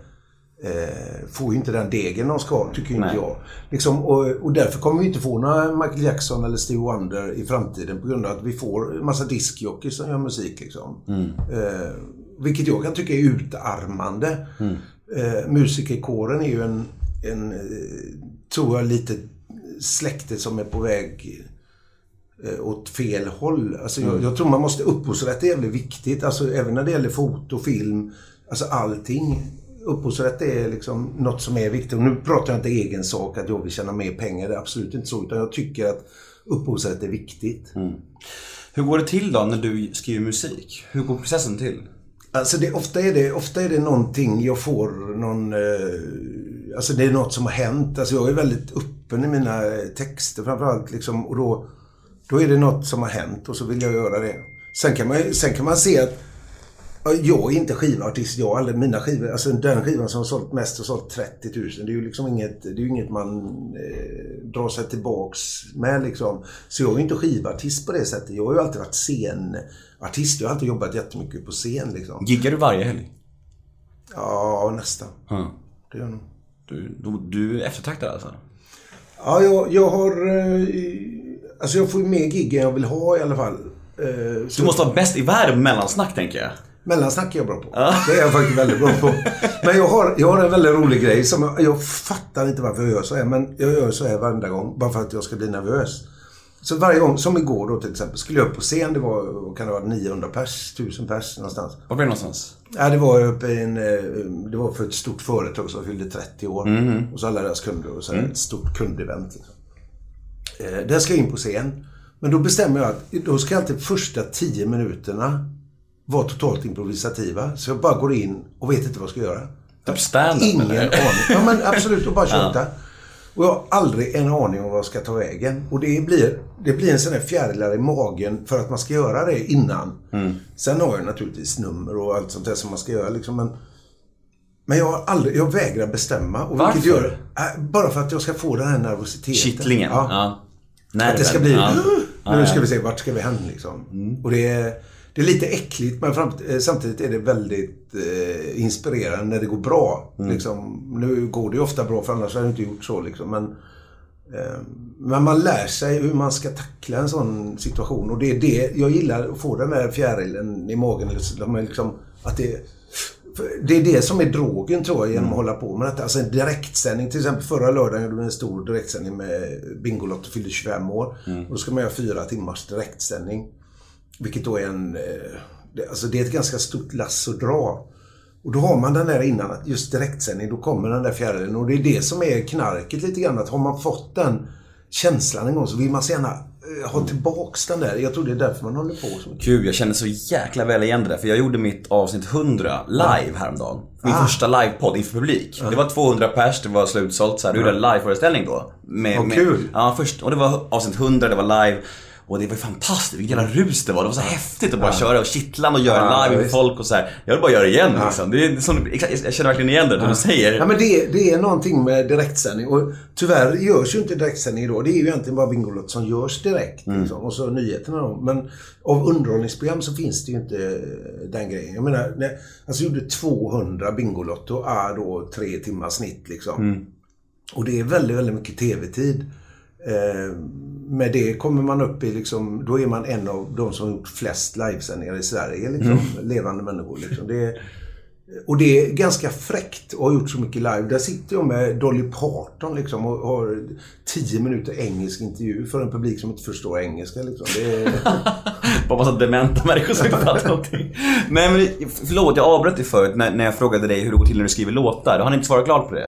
eh, får ju inte den degen de ska, tycker inte Nej. jag. Liksom, och, och därför kommer vi inte få några Michael Jackson eller Stevie Wonder i framtiden på grund av att vi får en massa diskjockeys som gör musik. Liksom. Eh, vilket jag kan tycka är utarmande. Eh, musikerkåren är ju en, en eh, tror jag, lite släkte som är på väg eh, åt fel håll. Alltså jag, jag tror man måste, upphovsrätt är jävligt viktigt. Alltså även när det gäller foto, film, alltså allting. Upphovsrätt är liksom något som är viktigt. Och nu pratar jag inte egen sak att jag vill tjäna mer pengar. Det är absolut inte så. Utan jag tycker att upphovsrätt är viktigt. Hur går det till då när du skriver musik? Hur går processen till? Alltså det, ofta, är det, ofta är det någonting jag får någon... Eh, alltså det är något som har hänt. Alltså jag är väldigt öppen i mina eh, texter framförallt. Liksom, och då, då är det något som har hänt och så vill jag göra det. Sen kan man, sen kan man se att ja, jag är inte skivartist. Jag har aldrig mina skivor. Alltså den skivan som har sålt mest har sålt 30 000. Det är ju liksom inget, det är inget man eh, drar sig tillbaks med liksom. Så jag är ju inte skivartist på det sättet. Jag har ju alltid varit scenartist. Jag har alltid jobbat jättemycket på scen liksom. Giggar du varje helg? Ja, nästan. Mm. Det gör jag nog. Du, du, är eftertraktad alltså? Ja, jag, jag har... Eh, alltså jag får ju mer gig än jag vill ha i alla fall. Eh, så Du måste vara bäst i världen på mellansnack tänker jag. Mellansnack är jag bra på. Det är jag faktiskt väldigt bra på. Men jag har, jag har en väldigt rolig grej som jag, jag fattar inte varför jag gör så här. Men jag gör så här varenda gång. Bara för att jag ska bli nervös. Så varje gång, som igår då till exempel, skulle jag upp på scen. Det var, kan det vara, 900 pers, 1000 pers någonstans. Var blir det någonstans? Ja, det var uppe i en... eh, Det var för ett stort företag som fyllde 30 år. Och så alla deras kunder och så här, ett stort kundevent. Liksom. Eh, Där ska jag in på scen. Men då bestämmer jag att då ska alltid första 10 minuterna vara totalt improvisativa. Så jag bara går in och vet inte vad jag ska göra. Typ stand-up Ingen aning. Ja men absolut, och bara köta. Och jag har aldrig en aning om vad jag ska ta vägen. Och det blir, det blir en sån här fjärilar i magen för att man ska göra det innan. Mm. Sen har jag naturligtvis nummer och allt sånt där som man ska göra liksom. Men, men jag har aldrig, jag vägrar bestämma. Och Varför? Gör, äh, bara för att jag ska få den här nervositeten. Kittlingen? Ja. Ja. Nerven. Att det ska bli... Ja. Nu ska vi se, vart ska vi hän liksom? Och det det är lite äckligt men fram, eh, samtidigt är det väldigt eh, inspirerande när det går bra. Liksom, nu går det ju ofta bra för annars hade jag inte gjort så liksom. Men, eh, men man lär sig hur man ska tackla en sån situation. Och det är det jag gillar, att få den där fjärilen i magen. Liksom, att det, det är det som är drogen tror jag genom att hålla på med detta. Alltså en direktsändning. Till exempel förra lördagen gjorde vi en stor direktsändning med Bingolotto fyllde 25 år. Och då ska man göra fyra timmars direktsändning. Vilket då är en... eh, Alltså det är ett ganska stort lass att dra. Och då har man den där innan, att just direktsändning, då kommer den där fjärilen. Och det är det som är knarket lite grann. Att har man fått den känslan en gång så vill man så gärna eh, ha tillbaks den där. Jag tror det är därför man håller på så mycket. Gud, jag känner så jäkla väl igen det där. För jag gjorde mitt avsnitt 100 live häromdagen. Min Ah. första livepodd inför publik. Det var 200 pers, det var slutsålt så här. Då gjorde jag en liveföreställning då. Med, Vad med, kul. Ja, först. Och det var avsnitt 100, det var live. Och det var fantastiskt, vilken jävla rus det var. Det var så häftigt att bara köra och kittlande och göra live med folk och så här. Jag vill bara göra det igen liksom. Det är som, jag känner verkligen igen det, som du säger. Ja, men det, det är någonting med direktsändning. Och tyvärr görs ju inte direktsändning idag. Det är ju egentligen bara Bingolotto som görs direkt. Liksom. Och så nyheterna då. Men av underhållningsprogram så finns det ju inte eh, den grejen. Jag menar, när, alltså gjorde 200 Bingolotto, är då tre timmars snitt liksom. Och det är väldigt, väldigt mycket TV-tid. Eh, med det kommer man upp i liksom, då är man en av de som har gjort flest livesändningar i Sverige. Liksom, Levande människor. Liksom. Det är, och det är ganska fräckt att ha gjort så mycket live. Där sitter jag med Dolly Parton liksom och har 10 minuter engelsk intervju för en publik som inte förstår engelska. Liksom. Det är... Bara massa dementa människor som inte fattar någonting. Nej men förlåt, jag avbröt dig förut när, när jag frågade dig hur det går till när du skriver låtar. Har ni inte svarat klart på det.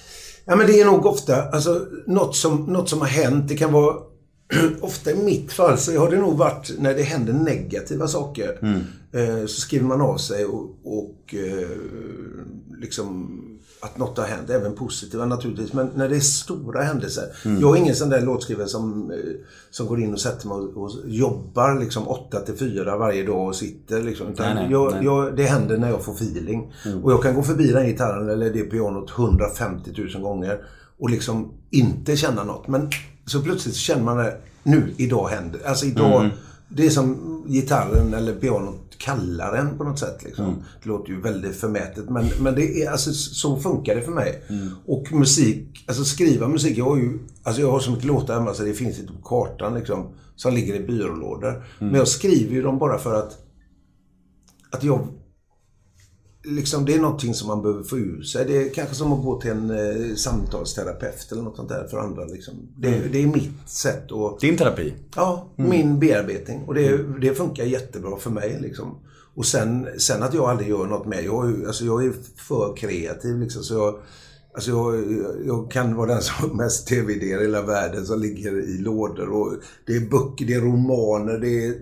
Ja, men det är nog ofta, alltså något som, något som har hänt. Det kan vara, ofta i mitt fall så har det nog varit när det händer negativa saker. Eh, så skriver man av sig och, och eh, liksom att något har hänt. Även positiva naturligtvis. Men när det är stora händelser. Jag är ingen sån där låtskrivare som, eh, som går in och sätter mig och, och jobbar liksom 8 till 4 varje dag och sitter liksom. Utan Nej, nej, jag, nej. jag, det händer när jag får feeling. Och jag kan gå förbi den gitarren eller det pianot 150 000 gånger och liksom inte känna något. Men så plötsligt känner man det, nu, idag händer Alltså idag, det är som gitarren eller pianot kallar en på något sätt. Liksom. Det låter ju väldigt förmätet men, men det är, alltså, så funkar det för mig. Och musik, alltså skriva musik, jag har ju alltså, jag har så mycket låtar hemma så det finns inte på kartan liksom, som ligger i byrålådor. Men jag skriver ju dem bara för att att jag liksom, det är någonting som man behöver få ur sig. Det är kanske som att gå till en eh, samtalsterapeut eller något sånt där för andra. Liksom. Det, det är mitt sätt att... Din terapi. Ja, min bearbetning. Och det, det funkar jättebra för mig. Liksom. Och sen, sen att jag aldrig gör något mer. Jag, alltså, jag är för kreativ. Liksom, så jag, alltså, jag, jag kan vara den som har mest tv-idéer i hela världen som ligger i lådor. Och det är böcker, det är romaner, det är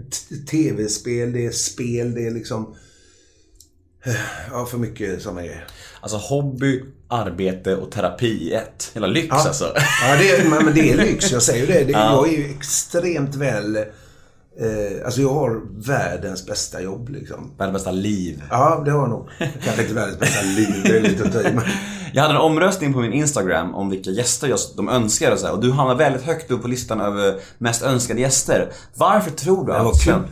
tv-spel, det är spel, det är liksom... Ja, för mycket sådana grejer. Alltså hobby, arbete och terapi i ett. Hela lyx alltså. Ja, det är, men det är lyx. Jag säger ju det. det Jag är ju extremt väl Eh, alltså jag har världens bästa jobb liksom. Världens bästa liv. Ja, det har jag nog. Kanske inte världens bästa liv, det är lite att ta i. Jag hade en omröstning på min Instagram om vilka gäster jag, de önskar och så här, och du hamnar väldigt högt upp på listan över mest önskade gäster. Varför tror du att...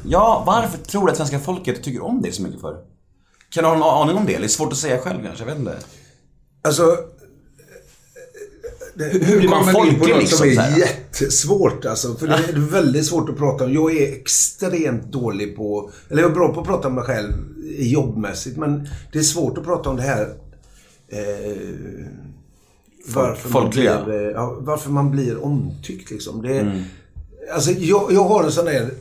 Ja, varför tror du att svenska folket tycker om dig så mycket för? Kan du ha en aning om det? Det är svårt att säga själv kanske, jag vet inte. Alltså... Det, hur blir man folklig, liksom, som så är här? jättesvårt alltså. För det är väldigt svårt att prata om. Jag är extremt dålig på... Eller jag är bra på att prata om mig själv jobbmässigt. Men det är svårt att prata om det här... Eh, varför, man folkliga. blir, eh, ja, varför man blir omtyckt liksom. Det, Mm. Alltså jag, jag har en sån där...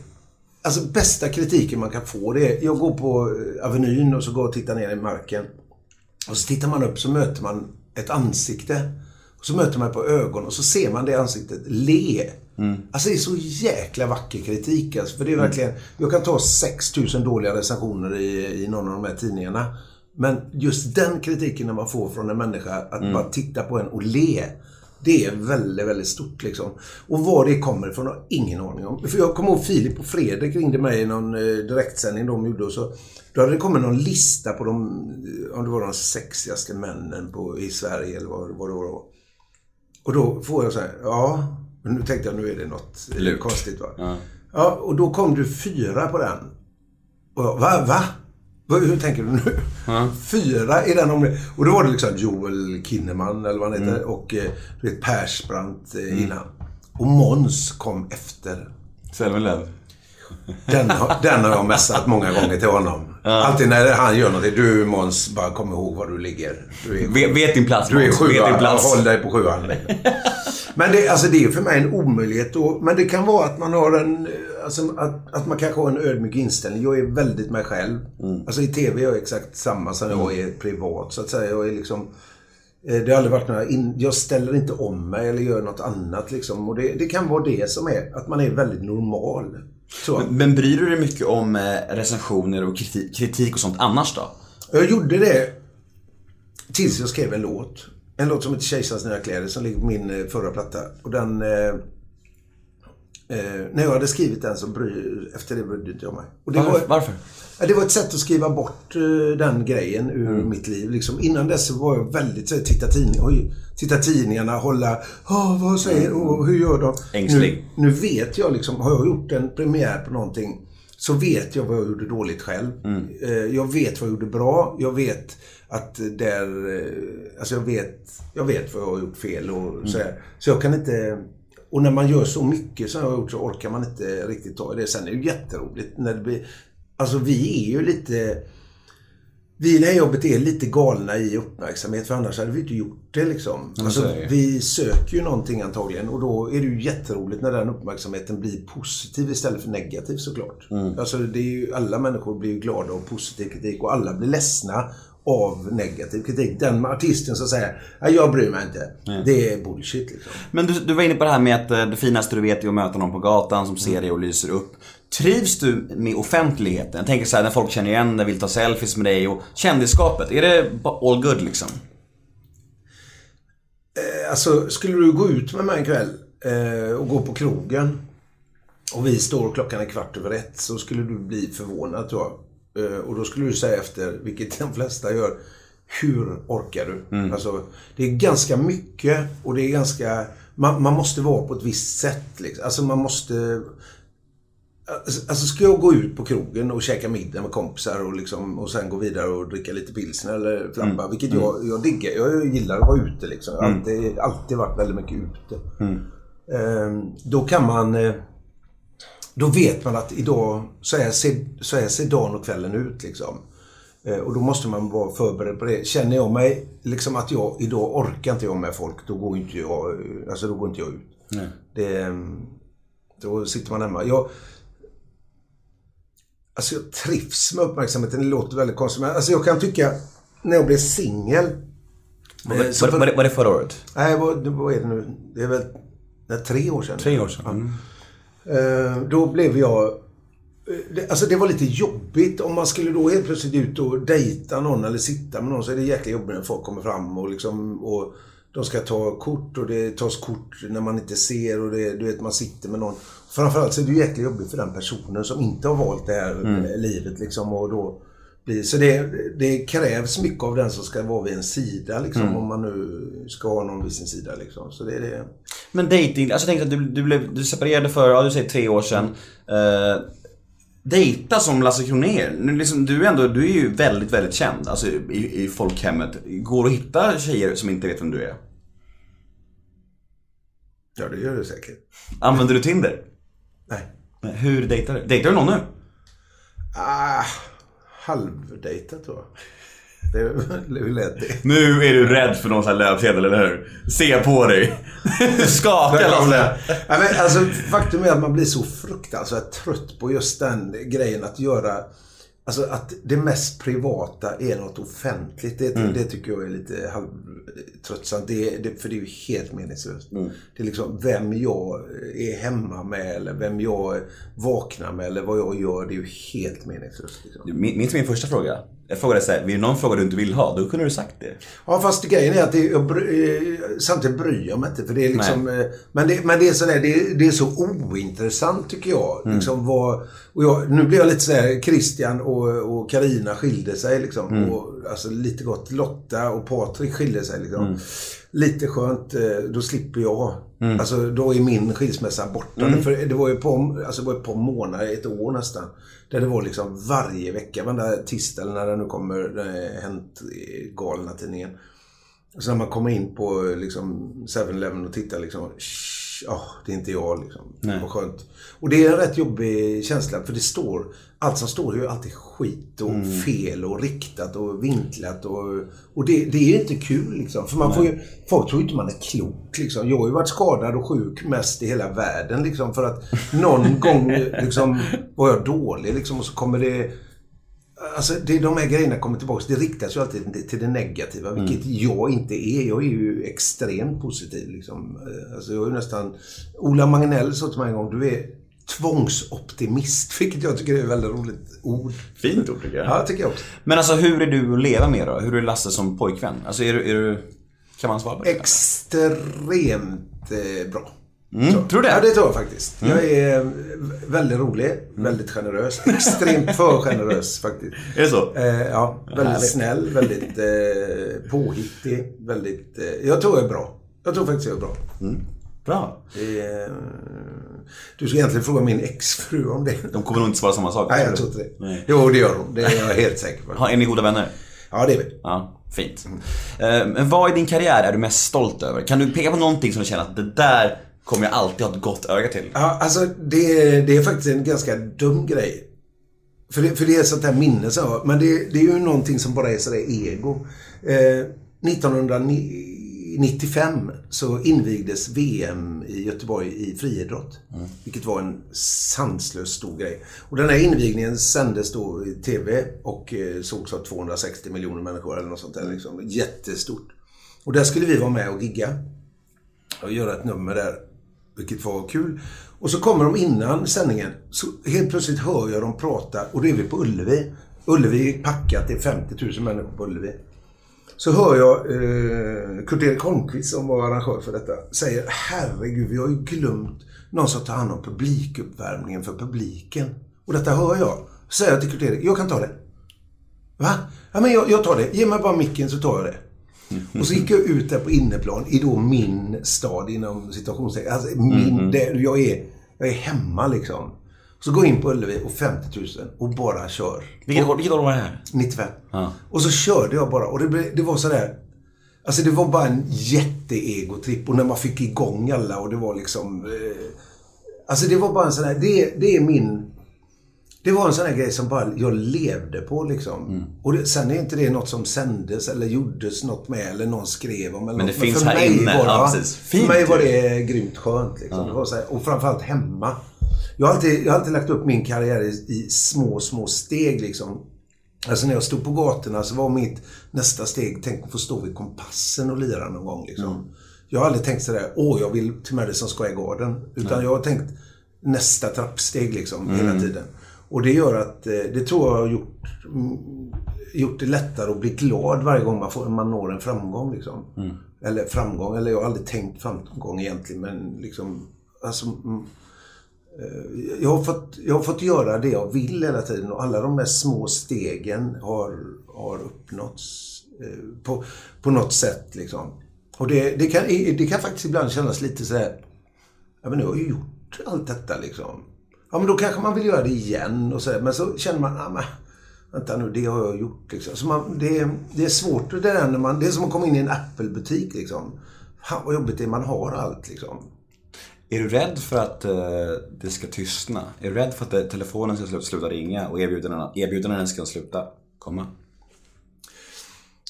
Alltså bästa kritiken man kan få det är... Jag går på eh, Avenyn och så går och tittar ner i marken. Och så tittar man upp så möter man ett ansikte. Och så möter man på ögon och så ser man det ansiktet le. Alltså det är så jäkla vacker kritik alltså. För det är verkligen... Jag kan ta 6000 dåliga recensioner i, i någon av de här tidningarna. Men just den kritiken när man får från en människa, att bara titta på en och le. Det är väldigt, väldigt stort liksom. Och var det kommer ifrån har ingen aning om. För jag kommer ihåg Filip och Fredrik ringde mig i någon eh, direktsändning de gjorde och så. Då hade det kommit någon lista på de, om det var de sexigaste männen på, i Sverige eller vad, vad det var. Och då får jag så här, ja. Nu tänkte jag, nu är det något eh, Lurt. konstigt va. Ja. Ja, och då kom du fyra på den. Och jag, va? Va? Hur tänker du nu? Fyra i den om Och då var det liksom Joel Kinnaman eller vad han heter och eh, du vet Persbrandt eh, innan. Och Måns kom efter. Selmelöv. Den, har- den har jag messat många gånger till honom. Alltid när han gör någonting. Du Måns, bara kom ihåg var du ligger. Du är, Vet, vet din plats du är sjua. Håll dig på sjuan. Men det, alltså det är för mig en omöjlighet. Och, men det kan vara att man har en... Alltså, att, att man kanske har en ödmjuk inställning. Jag är väldigt mig själv. Alltså i TV är jag exakt samma som jag är privat. Så att säga. Jag är liksom... eh, Det har aldrig varit några... In, jag ställer inte om mig eller gör något annat liksom. Och det, det kan vara det som är. Att man är väldigt normal. Men, men bryr du dig mycket om eh, recensioner och kritik, kritik och sånt annars då? Jag gjorde det tills jag skrev en låt. En låt som heter Kejsarens nya kläder som ligger på min eh, förra platta. Och den... Eh, när jag hade skrivit den så bry, efter det brydde jag mig. Och det, Varför? var, Varför? det var ett sätt att skriva bort eh, den grejen ur mitt liv. Liksom. Innan dess var jag väldigt så här, titta, tidning, oj, titta tidningarna, hålla... Åh, vad säger oh, Hur gör de? Ängslig. Nu, nu vet jag liksom, har jag gjort en premiär på någonting så vet jag vad jag gjorde dåligt själv. Eh, Jag vet vad jag gjorde bra. Jag vet att där... eh, Alltså jag vet, jag vet vad jag har gjort fel och så här. Så jag kan inte... Och när man gör så mycket som jag har gjort så orkar man inte riktigt ta i det. Sen är det ju jätteroligt när det blir... Alltså vi är ju lite... Vi i det här jobbet är lite galna i uppmärksamhet för annars hade vi inte gjort det liksom. Alltså, vi söker ju någonting antagligen och då är det ju jätteroligt när den uppmärksamheten blir positiv istället för negativ såklart. Alltså det är ju, alla människor blir ju glada av positiv kritik och alla blir ledsna av negativ kritik. Den artisten som säger "Nej, jag bryr mig inte. Det är bullshit liksom. Men du, du var inne på det här med att eh, det finaste du vet är att möta någon på gatan som ser dig och lyser upp. Trivs du med offentligheten? Jag tänker så här när folk känner igen dig, vill ta selfies med dig och kändisskapet. Är det all good liksom? Alltså, skulle du gå ut med mig en kväll eh, och gå på krogen och vi står klockan är kvart över ett så skulle du bli förvånad tror jag. Eh, och då skulle du säga efter, vilket de flesta gör, hur orkar du? Alltså, det är ganska mycket och det är ganska... Man, man måste vara på ett visst sätt. Liksom. Alltså man måste... Alltså alltså, ska jag gå ut på krogen och käka middag med kompisar och, liksom, och sen gå vidare och dricka lite pilsner eller flappa, vilket jag, jag diggar. Jag gillar att vara ute liksom. Jag har alltid, alltid varit väldigt mycket ute. Ehm, då kan man... eh, Då vet man att idag så är, se, så är ser dagen och kvällen ut liksom. Eh, Och då måste man vara förberedd på det. Känner jag mig liksom att jag idag orkar inte jag med folk, då går inte jag, eh, alltså då går inte jag ut. Det, ehm, då sitter man hemma. Jag, Alltså jag trivs med uppmärksamheten. Det låter väldigt konstigt. Men alltså jag kan tycka, när jag blev singel. Var, eh, var, var, det, var det förra året? Nej, vad, det- vad är det nu? Det är väl nej, tre år sedan. Tre år sedan. Ja. Eh, Då blev jag... eh, Alltså det var lite jobbigt om man skulle då helt plötsligt ut och dejta någon eller sitta med någon så är det jäkla jobbigt när folk kommer fram och liksom... Och de ska ta kort och det tas kort när man inte ser och det, du vet, man sitter med någon. Framförallt så är det jäkligt jobbigt för den personen som inte har valt det här eh, livet liksom och då blir, så det, det krävs mycket av den som ska vara vid en sida liksom om man nu ska ha någon vid sin sida liksom. Så det är det. Men dating, alltså tänkte att du, du, blev, du separerade för, ja du säger tre år sedan. Uh, dejta som Lasse Kronér. Nu Liksom, du, är ändå, du är ju väldigt, väldigt känd alltså, i, i folkhemmet. Går det att hitta tjejer som inte vet vem du är? Ja, det gör det säkert. Använder du Tinder? Nej. Nej, Hur dejtar du? Dejtar du någon nu? Ah, halvdejtat tror jag. Det, hur lät det? Nu är du rädd för någon sån här löpsedel, eller hur? Se på dig. Du skakar Lasse. Alltså, faktum är att man blir så fruktansvärt trött på just den grejen att göra Alltså att det mest privata är något offentligt. Det, det tycker jag är lite halvtröttsamt. Det, det, för det är ju helt meningslöst. Det är liksom vem jag är hemma med eller vem jag vaknar med eller vad jag gör. Det är ju helt meningslöst. Liksom. Min- Minns min första fråga? Jag frågade såhär, är det någon fråga du inte vill ha? Då kunde du sagt det. Ja, fast grejen är att det, jag, bry- eh, samtidigt bryr jag mig inte. För det är liksom, eh, men, det, men det är sådär, det, det är så ointressant tycker jag. Liksom vad, och jag. Nu blir jag lite sådär, Christian och Karina skilde sig liksom. Och, alltså lite gott. Lotta och Patrik skilde sig liksom. Lite skönt, eh, då slipper jag. Alltså då är min skilsmässa borta. För det var ju på, alltså, det var ett par månader, ett år nästan. Där det var liksom varje vecka, varenda tisdag eller när det nu kommer, här Hänt eh, galna tidningen. Så när man kommer in på liksom 7-Eleven och tittar liksom, ja, det är inte jag liksom. Nej. Vad skönt. Och det är en rätt jobbig känsla för det står, allt som står är ju alltid skit och fel och riktat och vinklat och, och det, det är inte kul liksom. För man får ju, folk tror ju inte man är klok liksom. Jag har ju varit skadad och sjuk mest i hela världen liksom för att någon gång liksom var jag dålig liksom och så kommer det Alltså det, de här grejerna kommer tillbaka. Det riktas ju alltid till det negativa, vilket jag inte är. Jag är ju extremt positiv. Liksom. Eh, Alltså, jag är nästan... Ola Magnell sa till mig en gång, du är tvångsoptimist, vilket jag tycker är ett väldigt roligt ord. Fint ord tycker jag. Ja, tycker jag också. Men alltså hur är du att leva med då? Hur är Lasse som pojkvän? Alltså är du, är du... Kan man svara på det? Extremt eh, bra. Mm, Så. tror du det? Ja, det tror jag faktiskt. Jag är väldigt rolig, väldigt generös. Extremt för generös faktiskt. Är det så? Eh, ja, väldigt Härligt. snäll, väldigt eh, påhittig, väldigt... Eh, jag tror jag är bra. Jag tror faktiskt jag är bra. Bra. Eh, du ska egentligen fråga min exfru om det. De kommer nog inte svara samma sak. Nej, jag tror inte det. Nej. Jo, det gör hon. Det är jag helt säker på. Ha, är ni goda vänner? Ja, det är vi. Ja, fint. Eh, Men vad i din karriär är du mest stolt över? Kan du peka på någonting som du känner att det där kommer jag alltid ha ett gott öga till? Ja, alltså det, det är faktiskt en ganska dum grej. För det, för det är sånt här minne, så, men det, det är ju någonting som bara är sådär ego. Eh, 1995 så invigdes VM i Göteborg i friidrott. Vilket var en sanslös stor grej. Och den här invigningen sändes då i TV och eh, sågs av 260 miljoner människor eller något sånt där. Liksom. Jättestort. Och där skulle vi vara med och gigga och göra ett nummer där. Vilket var kul. Och så kommer de innan sändningen. Så helt plötsligt hör jag dem prata och då är vi på Ullevi. Ullevi är packat, det är 50 000 människor på Ullevi. Så hör jag eh, Kurt-Erik Holmqvist som var arrangör för detta säger Herregud, vi har ju glömt någon som tar hand om publikuppvärmningen för publiken. Och detta hör jag. Så säger jag till Kurt-Erik, jag kan ta det. Va? Ja, men jag, jag tar det. Ge mig bara micken så tar jag det. Och så gick jag ut där på inneplan i då min stad inom situationstecken. Alltså min, där jag, är, jag är hemma liksom. Så går jag in på Ullevi och 50 000 och bara kör. Vilket år, vilket år var det här? 95. Ja. Och så körde jag bara och det, blev- det var sådär. Alltså det var bara en jätteegotripp och när man fick igång alla och det var liksom... Eh, alltså det var bara en sån här, det, det är min... Det var en sån här grej som bara jag levde på liksom. Mm. Och det, sen är inte det något som sändes eller gjordes något med eller någon skrev om. Eller Men något. det finns för här mig inne. Var, Ja, precis. För Fint mig ju. var det grymt skönt liksom. Det var så här, och framförallt hemma. Jag har, alltid, jag har alltid lagt upp min karriär i, i små, små steg liksom. Alltså när jag stod på gatorna så var mitt nästa steg, tänk att få stå vid kompassen och lira någon gång liksom. Jag har aldrig tänkt sådär, åh jag vill till Madison Square Garden. Utan jag har tänkt nästa trappsteg liksom hela tiden. Och det gör att, eh, det tror jag har gjort, mm, gjort det lättare att bli glad varje gång man, får, man når en framgång liksom. Eller framgång, eller jag har aldrig tänkt framgång egentligen men liksom, alltså, mm, eh, jag har, fått, jag har fått göra det jag vill hela tiden och alla de här små stegen har, har uppnåtts eh, på, på något sätt. Liksom. Och det, det, kan, det kan faktiskt ibland kännas lite så här, ja men nu har jag ju gjort allt detta liksom. Ja men då kanske man vill göra det igen och så men så känner man, ja men vänta nu, det har jag gjort liksom. Så man, det, det är svårt det där när man, det är som att komma in i en Apple-butik liksom. Fan vad jobbigt det är, man har allt liksom. Är du rädd för att eh, det ska tystna? Är du rädd för att eh, telefonen ska slu- sluta ringa och erbjudandena, erbjudandena ska sluta komma?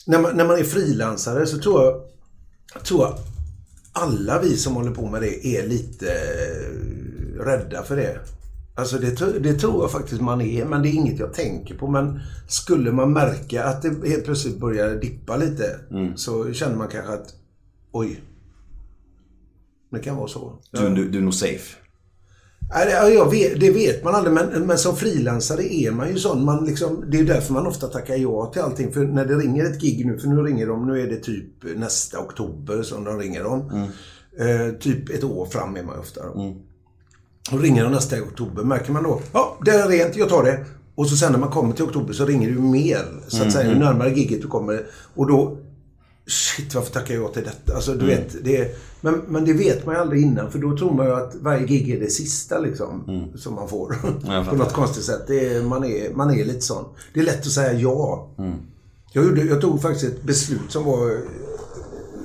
när man, när man är frilansare så tror jag, tror jag alla vi som håller på med det är lite eh, rädda för det. Alltså det, det tror jag faktiskt man är, men det är inget jag tänker på. Men skulle man märka att det helt plötsligt börjar dippa lite så känner man kanske att oj, det kan vara så. Du, du, du är nog safe. Nej, jag vet, det vet man aldrig, men, men som frilansare är man ju sån. Man liksom, det är därför man ofta tackar ja till allting. För när det ringer ett gig nu, för nu ringer de, nu är det typ nästa oktober som de ringer dem. Eh, typ ett år fram är man ofta. Då. Och ringer de nästa oktober, märker man då, ja, det är rent, jag tar det. Och så sen när man kommer till oktober så ringer du mer, så att säga, ju närmare giget du kommer. Och då, shit varför tackar jag ja till detta? Alltså du vet, det men, men det vet man ju aldrig innan för då tror man ju att varje gig är det sista liksom. Som man får. På något konstigt sätt. Det är, man, är, man är lite sån. Det är lätt att säga ja. Jag, gjorde, jag tog faktiskt ett beslut som var,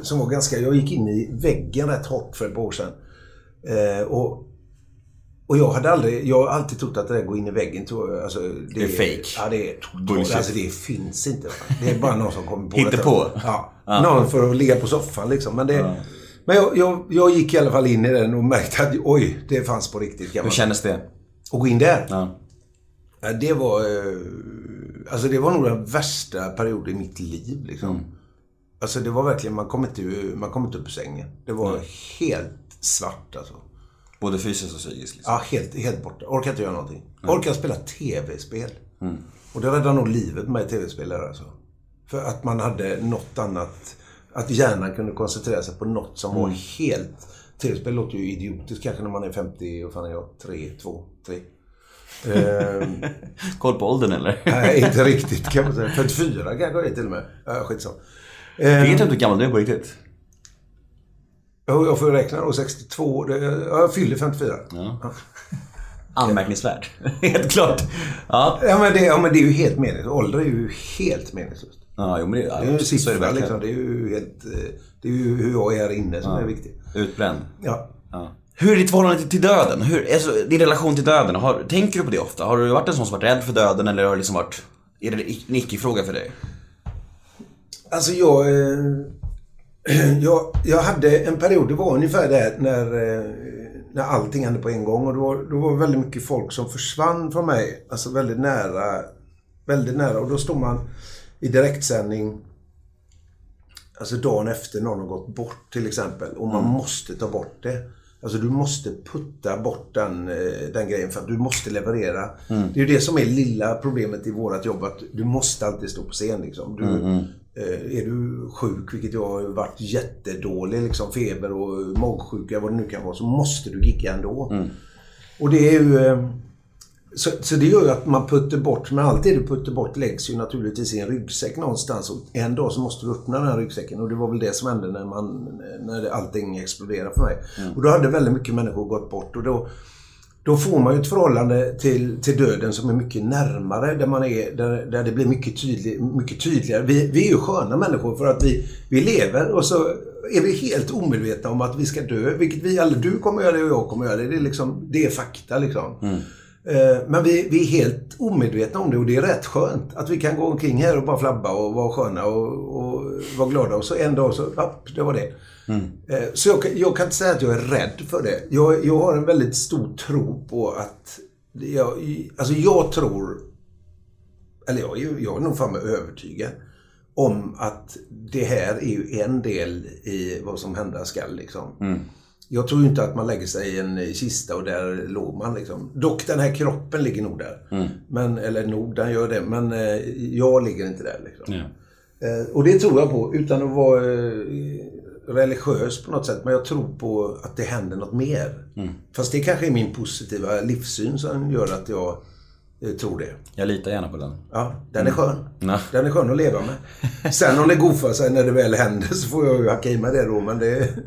som var ganska... Jag gick in i väggen rätt hårt för ett par år sedan. Eh, och, och jag hade aldrig... Jag har alltid trott att det där går in i väggen. Alltså, det, Det är fake. Ja, det är totalt... Alltså det finns inte. Det är bara någon som kommer på Hittar detta. på. Ja. Någon för att ligga på soffan liksom. Men, det, men jag, jag, jag gick i alla fall in i den och märkte att oj, det fanns på riktigt. Hur kändes det? Och gå in där. Ja. Det var... eh, Alltså det var nog den värsta perioden i mitt liv liksom. Alltså det var verkligen, man kom inte, man kom inte upp ur sängen. Det var helt svart alltså. Både fysiskt och psykiskt. Liksom. Ja, helt, helt borta. Orkar inte göra någonting. Orkar spela tv-spel. Och det räddade nog livet med tv-spel där alltså. För att man hade något annat. Att hjärnan kunde koncentrera sig på något som var helt... Tv-spel låter ju idiotiskt kanske när man är 50, och fan är jag? 3, 2, 3. Ehm, Koll på åldern eller? Nej, inte riktigt kan man säga. 44 kanske jag är till och med. Ja, skitsamma. Ehm, Vet du hur gammal du är på riktigt? Jo, jag får räkna då. 62. Det, ja, jag fyller 54. Ja. Anmärkningsvärt. Helt klart. Ja. Ja, men det, ja, men det är ju helt meningslöst. Ålder är ju helt meningslöst. Ja, jo men det, ja, Det är ju en siffra verkligen. liksom. Det är ju helt... eh, Det är ju hur jag är här inne som är viktigt. Utbränd. Ja. Ja. Hur är ditt förhållande till- till döden? Hur, alltså, din relation till döden, har, tänker du på det ofta? Har du varit en sån som varit rädd för döden eller har det liksom varit... Är det en icke-fråga för dig? Alltså jag, eh, jag... Jag hade en period, det var ungefär där när, eh, när allting hände på en gång. Och då, var- då var väldigt mycket folk som försvann från mig. Alltså väldigt nära. Väldigt nära. Och då står man i direktsändning Alltså dagen efter någon har gått bort till exempel. Och man måste ta bort det. Alltså du måste putta bort den, eh, den grejen för att du måste leverera. Det är ju det som är lilla problemet i vårt jobb. Att du måste alltid stå på scen. Liksom. Du, eh, är du sjuk, vilket jag har varit jättedålig, liksom, feber och magsjuka, vad det nu kan vara, så måste du gigga ändå. Och det är ju... eh, Så, så det gör ju att man putter bort, men allt det du putter bort läggs ju naturligtvis i en ryggsäck någonstans. Och en dag så måste du öppna den här ryggsäcken. Och det var väl det som hände när, man, när allting exploderade för mig. Och då hade väldigt mycket människor gått bort. Och då, då får man ju ett förhållande till, till döden som är mycket närmare. Där, man är, där, där det blir mycket, tydlig, mycket tydligare. Vi, vi är ju sköna människor för att vi, vi lever och så är vi helt omedvetna om att vi ska dö. Vilket vi eller du kommer göra det och jag kommer göra det. Det är, liksom, det är fakta liksom. Mm. Men vi, vi är helt omedvetna om det och det är rätt skönt att vi kan gå omkring här och bara flabba och vara sköna och, och vara glada och så en dag så, ja, det var det. Eh, Så jag, kan- jag kan inte säga att jag är rädd för det. Jag, jag har en väldigt stor tro på att, jag, alltså jag tror, eller jag, jag är nog fan övertygad om att det här är ju en del i vad som hända skall liksom. Jag tror ju inte att man lägger sig i en kista och där låg man liksom. Dock den här kroppen ligger nog där. Men, eller nog, den gör det. Men eh, jag ligger inte där liksom. Eh, och det tror jag på utan att vara... Eh, religiös på något sätt. Men jag tror på att det händer något mer. Fast det kanske är min positiva livssyn som gör att jag eh, tror det. Jag litar gärna på den. Ja, den är skön. Ja. Den är skön att leva med. Sen om det går för sig när det väl händer så får jag ju hacka i mig det då. Men det...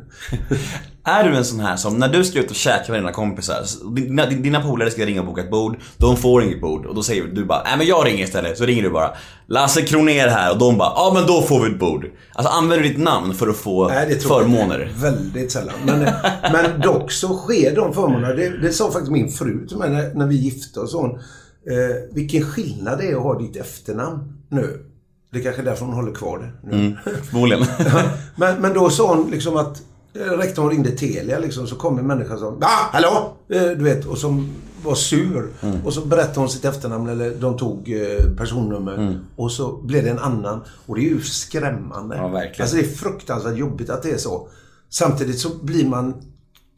Är du en sån här som, när du ska ut och käka med dina kompisar, dina, dina polare ska ringa och boka ett bord, de får inget bord och då säger du bara nej men jag ringer istället. Så ringer du bara Lasse Kroner här och de bara ja men då får vi ett bord. Alltså använder du ditt namn för att få Nej, det tror jag förmåner? inte. Väldigt sällan. Men, men dock så sker de förmånerna. Det, det sa faktiskt min fru till mig när, när vi gifte oss. Hon, eh, vilken skillnad det är att ha ditt efternamn nu. Det är kanske är därför hon håller kvar det nu. Mm, förmodligen. Men, men då sa hon liksom att eh, rektorn ringde Telia liksom, så kom en människa som ah, hallå! Eh, Du vet, och som var sur. Mm. Och så berättade hon sitt efternamn, eller de tog eh, personnummer. Och så blev det en annan. Och det är ju skrämmande. Ja, verkligen. Alltså det är fruktansvärt jobbigt att det är så. Samtidigt så blir man,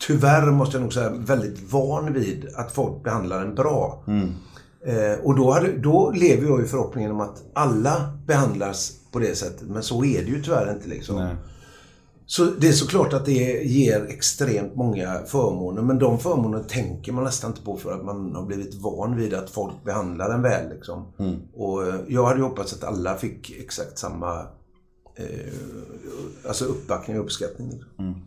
tyvärr måste jag nog säga, väldigt van vid att folk behandlar en bra. Eh, och då, hade, då lever jag i förhoppningen om att alla behandlas på det sättet. Men så är det ju tyvärr inte liksom. Nej. Så det är såklart att det ger extremt många förmåner. Men de förmånerna tänker man nästan inte på för att man har blivit van vid att folk behandlar en väl. Liksom. Och eh, jag hade hoppats att alla fick exakt samma eh, alltså uppbackning och uppskattning. Liksom.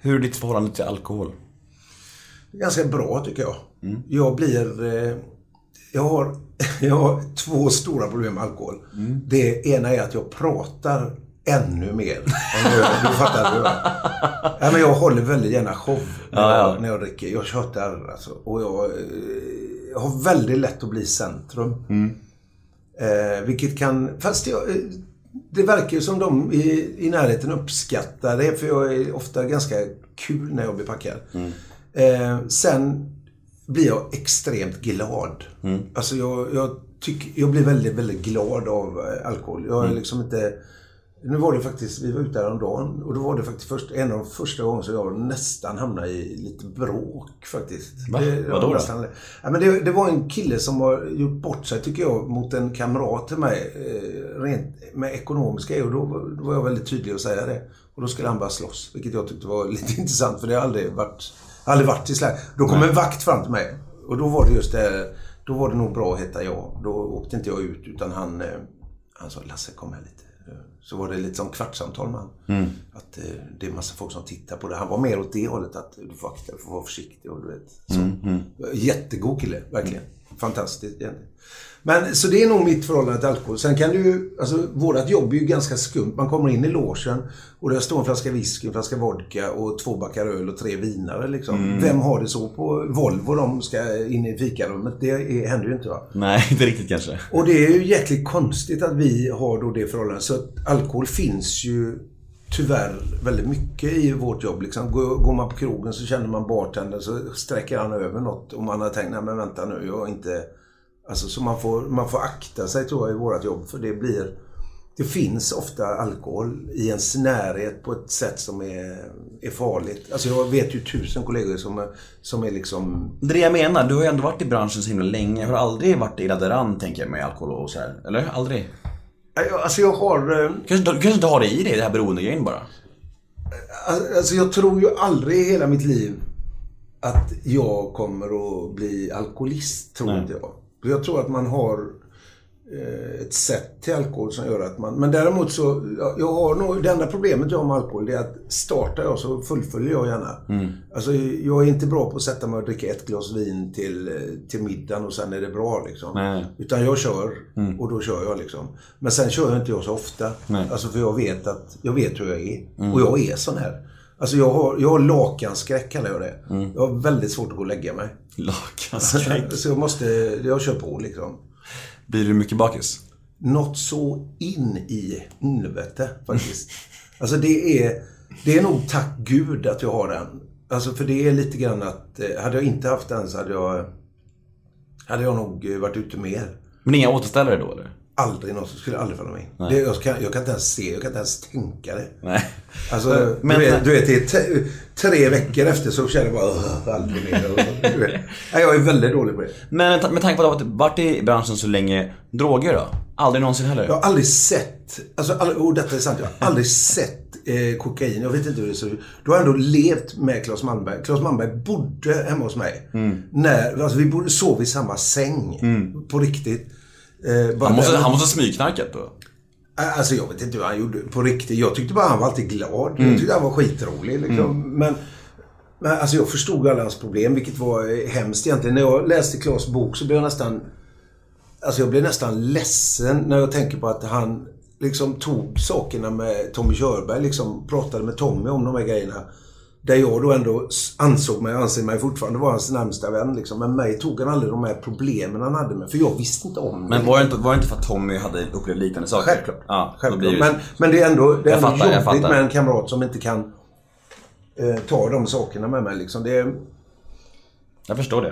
Hur är ditt förhållande till alkohol? Ganska bra tycker jag. Jag blir... Eh, jag, har, jag har två stora problem med alkohol. Det ena är att jag pratar ännu mer. än jag, du fattar. Du, ja, men jag håller väldigt gärna show när, Ja, ja. jag, när jag dricker. Jag tjötar alltså. Och jag, eh, jag har väldigt lätt att bli centrum. Eh, vilket kan... Fast jag, eh, det verkar ju som de i, i närheten uppskattar det. För jag är ofta ganska kul när jag blir packad. Eh, sen blir jag extremt glad. Alltså jag, jag, tycker, jag blir väldigt, väldigt glad av eh, alkohol. Jag är liksom inte... Nu var det faktiskt, vi var ute häromdagen och då var det faktiskt först, en av de första gångerna som jag nästan hamnade i lite bråk faktiskt. Va? Det, Vadå då? nästan- Ja, men det, det var en kille som har gjort bort sig tycker jag mot en kamrat till mig. Eh, rent med ekonomiska och då, var- då var jag väldigt tydlig att säga det. Och då skulle han bara slåss. Vilket jag tyckte var lite intressant för det har aldrig varit, aldrig varit i slag. Då kom en vakt fram till mig. Och då var det just det, då var det nog bra att heta jag. Då åkte inte jag ut utan han, eh, han sa Lasse kom här lite. Så var det lite som kvartssamtal med han. Att eh, det är massa folk som tittar på det. Han var mer åt det hållet att du får akta dig, du får vara försiktig och du vet. Så. Jättegod kille, verkligen. Fantastiskt egentligen. Men så det är nog mitt förhållande till alkohol. Sen kan du alltså vårat jobb är ju ganska skumt. Man kommer in i logen och där står en flaska whisky, en flaska vodka och två backar öl och tre vinare liksom. Vem har det så på Volvo de ska in i fikarummet? Det är, händer ju inte va. Nej, inte riktigt kanske. Och det är ju jäkligt konstigt att vi har då det förhållandet. Så att alkohol finns ju tyvärr väldigt mycket i vårt jobb. Liksom. Går, går man på krogen så känner man bartendern så sträcker han över något och man har tänkt, nej men vänta nu, jag har inte... Alltså så man får, man får akta sig tror jag i vårt jobb för det blir... Det finns ofta alkohol i ens närhet på ett sätt som är, är farligt. Alltså jag vet ju tusen kollegor som som är liksom... Det är det jag menar, du har ju ändå varit i branschen så himla länge. Har du aldrig varit illa däran tänker jag med alkohol och så här? Eller? Aldrig? Alltså jag har... eh, Kanske, du kanske inte har det i dig, det här beroendegrejen bara? Alltså jag tror ju aldrig i hela mitt liv att jag kommer att bli alkoholist, tror Nej. inte jag. Jag tror att man har eh, ett sätt till alkohol som gör att man... Men däremot så, jag, har nog, det enda problemet jag har med alkohol det är att startar jag så fullföljer jag gärna. Alltså jag är inte bra på att sätta mig och dricka ett glas vin till, eh, till middagen och sen är det bra liksom. Nej. Utan jag kör och då kör jag liksom. Men sen kör jag inte jag så ofta. Nej. Alltså för jag vet att, jag vet hur jag är. Och jag är sån här. Alltså jag har, jag har lakanskräck kallar jag det. Jag har väldigt svårt att gå och lägga mig. Lakanskräck. Så jag måste, jag kör på liksom. Blir du mycket bakis? något så in i helvete faktiskt. alltså det är, det är nog tack gud att jag har den. Alltså för det är lite grann att, eh, hade jag inte haft den så hade jag, hade jag nog eh, varit ute mer. Men inga återställare då eller? Aldrig något, skulle aldrig falla mig in. Det, jag, kan, jag kan inte ens se, jag kan inte ens tänka det. Nej. Alltså, Men- du, vet, du vet, det är tre veckor efter så känner jag bara "Ugh, aldrig mer. Nej, jag är väldigt dålig på det. Men med tanke på att du har varit i branschen så länge, droger då? Aldrig någonsin heller? Jag har aldrig sett, alltså, all, och detta är sant, jag har aldrig sett eh, kokain. Jag vet inte hur det ser ut. Du har ändå levt med Claes Malmberg. Claes Malmberg bodde hemma hos mig. Mm. När, alltså, vi bodde, sov i samma säng. På riktigt. Eh, Han måste, där- han måste smygknarkat då? Alltså jag vet inte vad han gjorde på riktigt. Jag tyckte bara han var alltid glad. Mm. Jag tyckte han var skitrolig liksom. Men, men alltså jag förstod alla hans problem, vilket var eh, hemskt egentligen. När jag läste Klas bok så blev jag nästan... Alltså jag blev nästan ledsen när jag tänker på att han liksom tog sakerna med Tommy Körberg, liksom pratade med Tommy om de här grejerna. Där jag då ändå ansåg mig, anser mig fortfarande vara hans närmsta vän. Liksom. Men mig tog han aldrig de här problemen han hade med. För jag visste inte om det. Men var det inte, var det inte för att Tommy hade upplevt liknande saker? Självklart. Ja, Självklart. Men, men det är ändå, det är ändå fattar, jobbigt med en kamrat som inte kan eh, ta de sakerna med mig. Liksom. Det, är- Jag förstår det.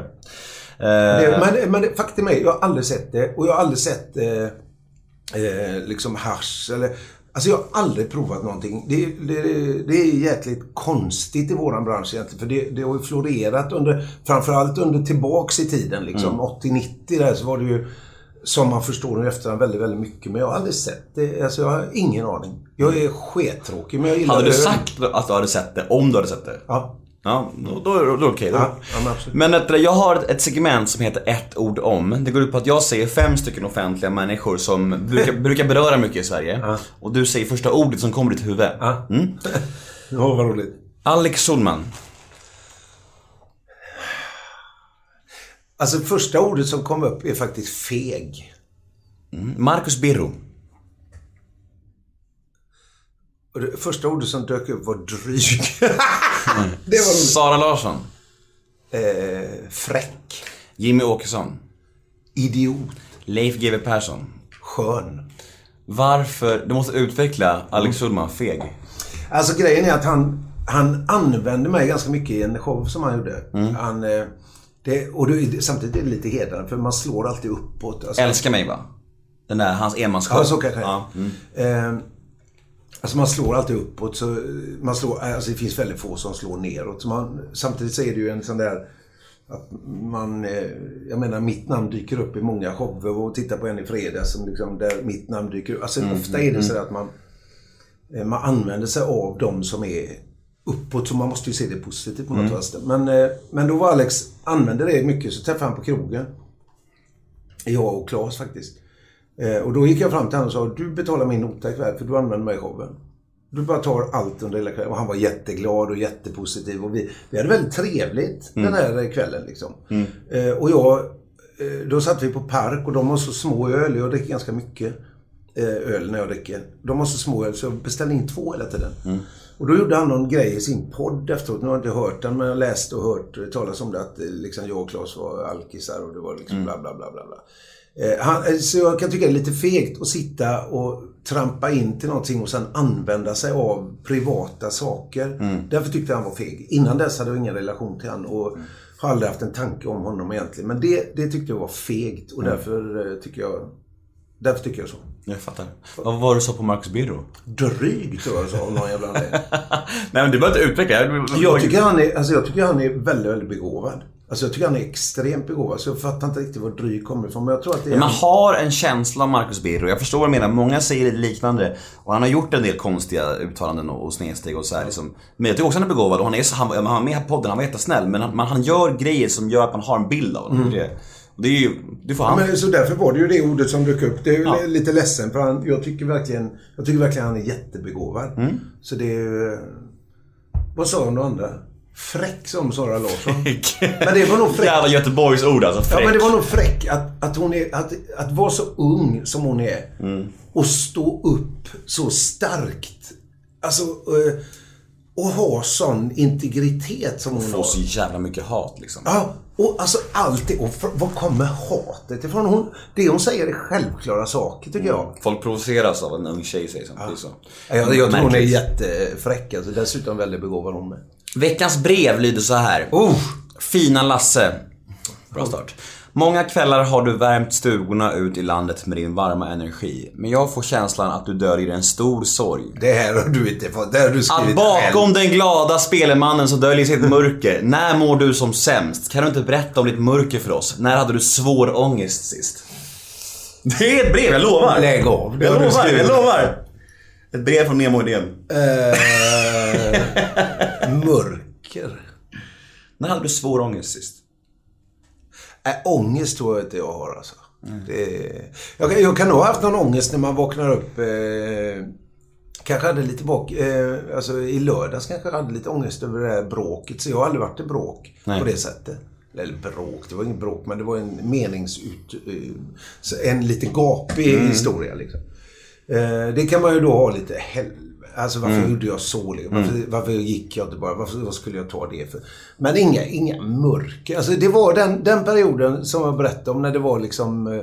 Eh, men men faktum är, jag har aldrig sett det. Och jag har aldrig sett eh, eh, liksom hasch eller... Alltså jag har aldrig provat någonting. Det, det, det är jäkligt konstigt i våran bransch egentligen. För det, det har ju florerat under, framförallt under tillbaks i tiden liksom. Mm. 80-90 där så var det ju, som man förstår nu efterhand, väldigt, väldigt mycket. Men jag har aldrig sett det. Alltså jag har ingen aning. Jag är skittråkig men jag gillar hade du öl. sagt att du hade sett det, om du hade sett det? Ja. Ja, då, då, är det okej. Då. Ja, ja, men. Men jag har ett segment som heter ett ord om. Det går ut på att jag säger fem stycken offentliga människor som brukar, brukar beröra mycket i Sverige. Och du säger första ordet som kommer i ditt huvud. Ja. Mm. Ja, vad roligt. Alex Schulman. Alltså första ordet som kom upp är faktiskt feg. Marcus Birro. Och det första ordet som dök upp var dryg. det var roligt. Sara Larsson. Eh, fräck. Jimmy Åkesson. Idiot. Leif GW Persson. Skön. Varför, du måste utveckla Alex Schulman feg. Alltså grejen är att han, han använde mig ganska mycket i en show som han gjorde. Han, eh, det, och det, samtidigt är det lite hedrande för man slår alltid uppåt. Alltså, Älska mig va? Den där, hans enmansshow. Ja, så kanske ja. mm. eh, Alltså man slår alltid uppåt. Så man slår, alltså det finns väldigt få som slår neråt. Så man, samtidigt så är det ju en sån där... Att man, eh, jag menar mitt namn dyker upp i många shower och titta på en i fredags som liksom, där mitt namn dyker upp. Alltså ofta är det så att man, eh, man använder sig av de som är uppåt. Så man måste ju se det positivt på något vänster. Men, eh, men då var Alex, använde det mycket, så träffade han på krogen. Jag och Claes faktiskt. Eh, och då gick jag fram till honom och sa, du betalar min nota ikväll för du använder mig i showen. Du bara tar allt under hela kvällen. Och han var jätteglad och jättepositiv. Och vi, vi hade väldigt trevligt den här kvällen. Liksom. Eh, och jag, eh, då satt vi på park och de har så små öl. Jag dricker ganska mycket eh, öl när jag dricker. De har så små öl så jag beställde in två hela tiden. Och då gjorde han någon grej i sin podd efteråt. Nu har jag inte hört den men jag läst och hört eh, talas om det. Att eh, liksom, jag och Claes var alkisar och det var liksom bla bla bla bla. bla. Eh, han, eh, så jag kan tycka det är lite fegt att sitta och trampa in till någonting och sen använda sig av privata saker. Därför tyckte jag han var feg. Innan dess hade jag ingen relation till han och har aldrig haft en tanke om honom egentligen. Men det, det tyckte jag var fegt och därför eh, tycker jag Därför tycker jag så. Jag fattar. Vad var det du sa på Marcus Birro? Dryg tror jag sa av någon jävla. Nej men du behöver inte utveckla. Jag tycker han är, alltså jag tycker han är väldigt, väldigt begåvad. Alltså jag tycker han är extremt begåvad. Så jag fattar inte riktigt var dryg kommer ifrån. Men jag tror att det är... Men man har en känsla av Marcus Birro. Jag förstår vad du menar. Många säger det liknande. Och han har gjort en del konstiga uttalanden och, och snedsteg och så här, liksom. Men jag tycker också han är begåvad och han är så, han, han var med på podden, han var jättesnäll. Men han, han gör grejer som gör att man har en bild av honom. Det, och det är ju, det får han. Men så därför var det ju det ordet som dök upp. Det är Ja. lite ledsen för han, jag tycker verkligen, jag tycker verkligen han är jättebegåvad. Mm. Så det är Vad sa hon då andra? Fräck som Sara Larsson. Men det var nog fräck. Jävla Göteborgs ord alltså. Ja Fräck. men det var nog fräck att, att hon är, att, att vara så ung som hon är. Och stå upp så starkt. Alltså, eh, och ha sån integritet som hon Får har. så jävla mycket hat liksom. Ja, Och alltså allt det, och för, var kommer hatet ifrån? Hon, det hon säger är självklara saker tycker jag. Folk provoceras av en ung tjej säger är så. Ja, Jag, jag tror hon är jättefräck. Alltså, dessutom väldigt begåvad hon med. Veckans brev lyder så här. Oh. Fina Lasse. Bra start. Många kvällar har du värmt stugorna ut i landet med din varma energi. Men jag får känslan att du döljer en stor sorg. Det här har du inte fått. Det har du Att skrivit bakom själv. den glada spelemannen så döljer sig ett mörker. När mår du som sämst? Kan du inte berätta om ditt mörker för oss? När hade du svår ångest sist? Det är ett brev, jag lovar! Lägg av. Jag lovar, jag lovar! Ett brev från Nemo Idén. Eh, mörker. När hade du svår ångest sist? Äh, ångest tror jag inte jag har alltså. Det är... jag, kan- jag kan nog ha haft någon ångest när man vaknar upp. Eh, kanske hade lite bak, eh, alltså i lördags kanske jag hade lite ångest över det här bråket. Så jag har aldrig varit i bråk Nej. på det sättet. Eller bråk, det var inget bråk men det var en meningsut... Eh, en lite gapig historia liksom. Eh, det kan man ju då ha lite helvete. Alltså varför gjorde jag så? liksom? Varför, varför gick jag inte bara? Varför vad skulle jag ta det för? Men inga, inga mörker. Alltså det var den, den perioden som jag berättade om när det var liksom... eh,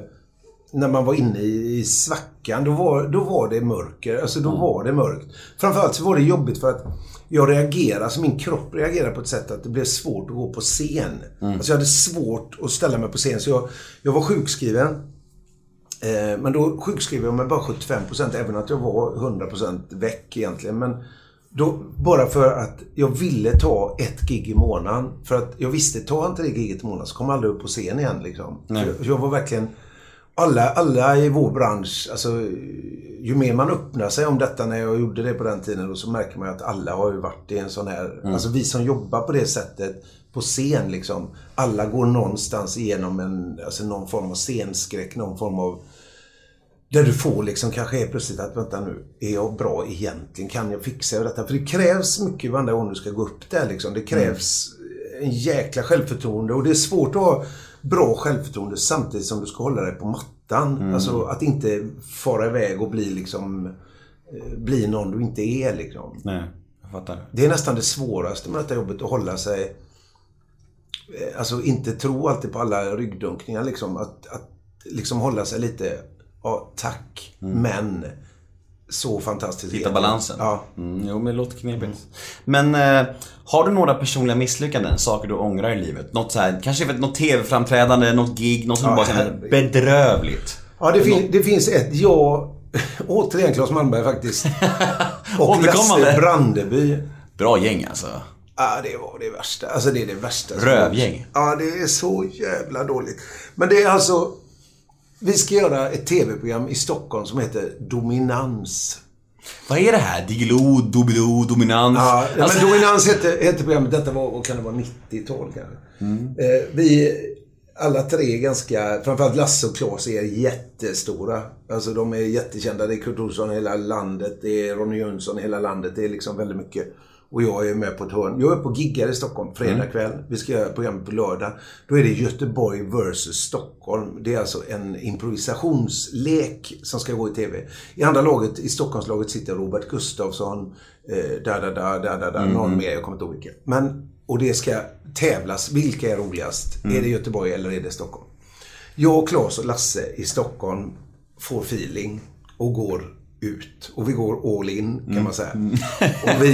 När man var inne i, i svackan. Då var, då var det mörker. Alltså då var det mörkt. Framförallt så var det jobbigt för att jag reagerade, alltså min kropp reagerade på ett sätt att det blev svårt att gå på scen. Alltså jag hade svårt att ställa mig på scen. Så jag, jag var sjukskriven. Eh, Men då sjukskrev jag mig bara 75% även att jag var 100% väck egentligen. Men då, bara för att jag ville ta ett gig i månaden. För att jag visste, jag inte det giget i månaden så kommer jag aldrig upp på scen igen. Liksom. Jag, jag var verkligen... Alla, alla i vår bransch, alltså ju mer man öppnar sig om detta när jag gjorde det på den tiden då, så märker man att alla har ju varit i en sån här, alltså vi som jobbar på det sättet på scen liksom. Alla går någonstans igenom en, alltså någon form av scenskräck, någon form av där du får liksom kanske är plötsligt att vänta nu, är jag bra egentligen? Kan jag fixa detta? För det krävs mycket varenda gång du ska gå upp där liksom. Det krävs en jäkla självförtroende och det är svårt att ha bra självförtroende samtidigt som du ska hålla dig på mattan. Alltså att inte fara iväg och bli liksom eh, bli någon du inte är liksom. Nej, jag fattar. Det är nästan det svåraste med detta jobbet, att hålla sig... eh, Alltså inte tro alltid på alla ryggdunkningar liksom. Att, att liksom hålla sig lite, ja tack, men så fantastiskt. Hitta balansen. Ja. Mm, jo, men det låter knepigt. Men eh, har du några personliga misslyckanden? Saker du ångrar i livet? Något så här, kanske vet, något TV-framträdande, något gig, något som Ja, bara känner bedrövligt? Ja, det, fin- det finns ett. Jag, återigen Claes Malmberg faktiskt. Och. Lasse Brandeby. Bra gäng alltså. Ja, det var det värsta. Alltså det är det värsta. Rövgäng. Ja, det är så jävla dåligt. Men det är alltså... Vi ska göra ett tv-program i Stockholm som heter Dominans. Vad är det här? Diggiloo, Doobidoo, Dominans? Ja, Alltså- men Dominans heter, heter programmet. Detta var, vad kan det vara, 90-tal kanske. Eh, vi alla tre är ganska, framförallt Lasse och Claes är jättestora. Alltså de är jättekända. Det är Kurt Olsson i hela landet. Det är Ronny Jönsson i hela landet. Det är liksom väldigt mycket. Och jag är med på ett hörn. Jag är på giggar i Stockholm fredag kväll. Vi ska göra programmet på lördag. Då är det Göteborg versus Stockholm. Det är alltså en improvisationslek som ska gå i TV. I andra laget, i Stockholmslaget sitter Robert Gustafsson, eh, da, da, da, da, da, da, någon mer, jag kommer inte ihåg vilka. Men, och det ska tävlas. Vilka är roligast? Är det Göteborg eller är det Stockholm? Jag, Claes och Lasse i Stockholm får feeling och går ut. Och vi går all in kan man säga. Och vi,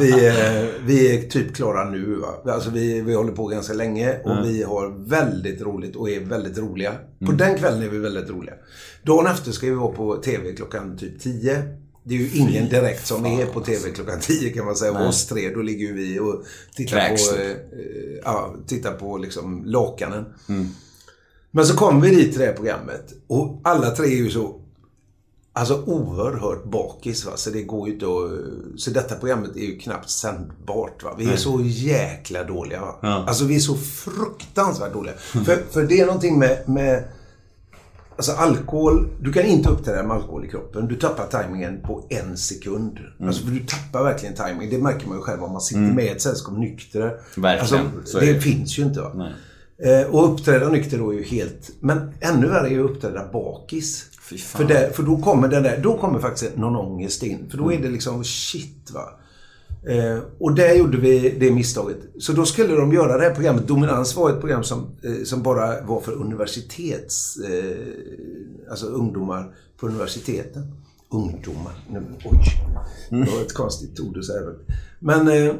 vi, eh, vi är typ klara nu. Va? Alltså vi, vi håller på ganska länge och vi har väldigt roligt och är väldigt roliga. På den kvällen är vi väldigt roliga. Dagen efter ska vi vara på TV klockan typ 10. Det är ju ingen direkt som är på TV klockan 10 kan man säga. Och oss tre, då ligger ju vi och tittar Kräks på, typ. ja, tittar på liksom lakanen. Men så kom vi dit till det här programmet och alla tre är ju så Alltså oerhört bakis va. Så det går ju inte att... Så detta programmet är ju knappt sändbart va. Vi är så jäkla dåliga va. Alltså vi är så fruktansvärt dåliga. För, för det är någonting med, med... Alltså alkohol, du kan inte uppträda med alkohol i kroppen. Du tappar tajmingen på en sekund. Alltså för du tappar verkligen tajming. Det märker man ju själv om man sitter med i ett sällskap nykter. Verkligen, Alltså, det det. finns ju inte va. Nej. Eh, och uppträda nykter då är ju helt... Men ännu värre är ju att uppträda bakis. För, där, för då kommer den där, då kommer faktiskt någon ångest in. För då är det liksom shit va. Eh, och där gjorde vi det misstaget. Så då skulle de göra det här programmet. Dominans var ett program som, eh, som bara var för universitets... Eh, alltså ungdomar på universiteten. Ungdomar. Nu, oj. Det var ett konstigt ord att säga. Men... Eh,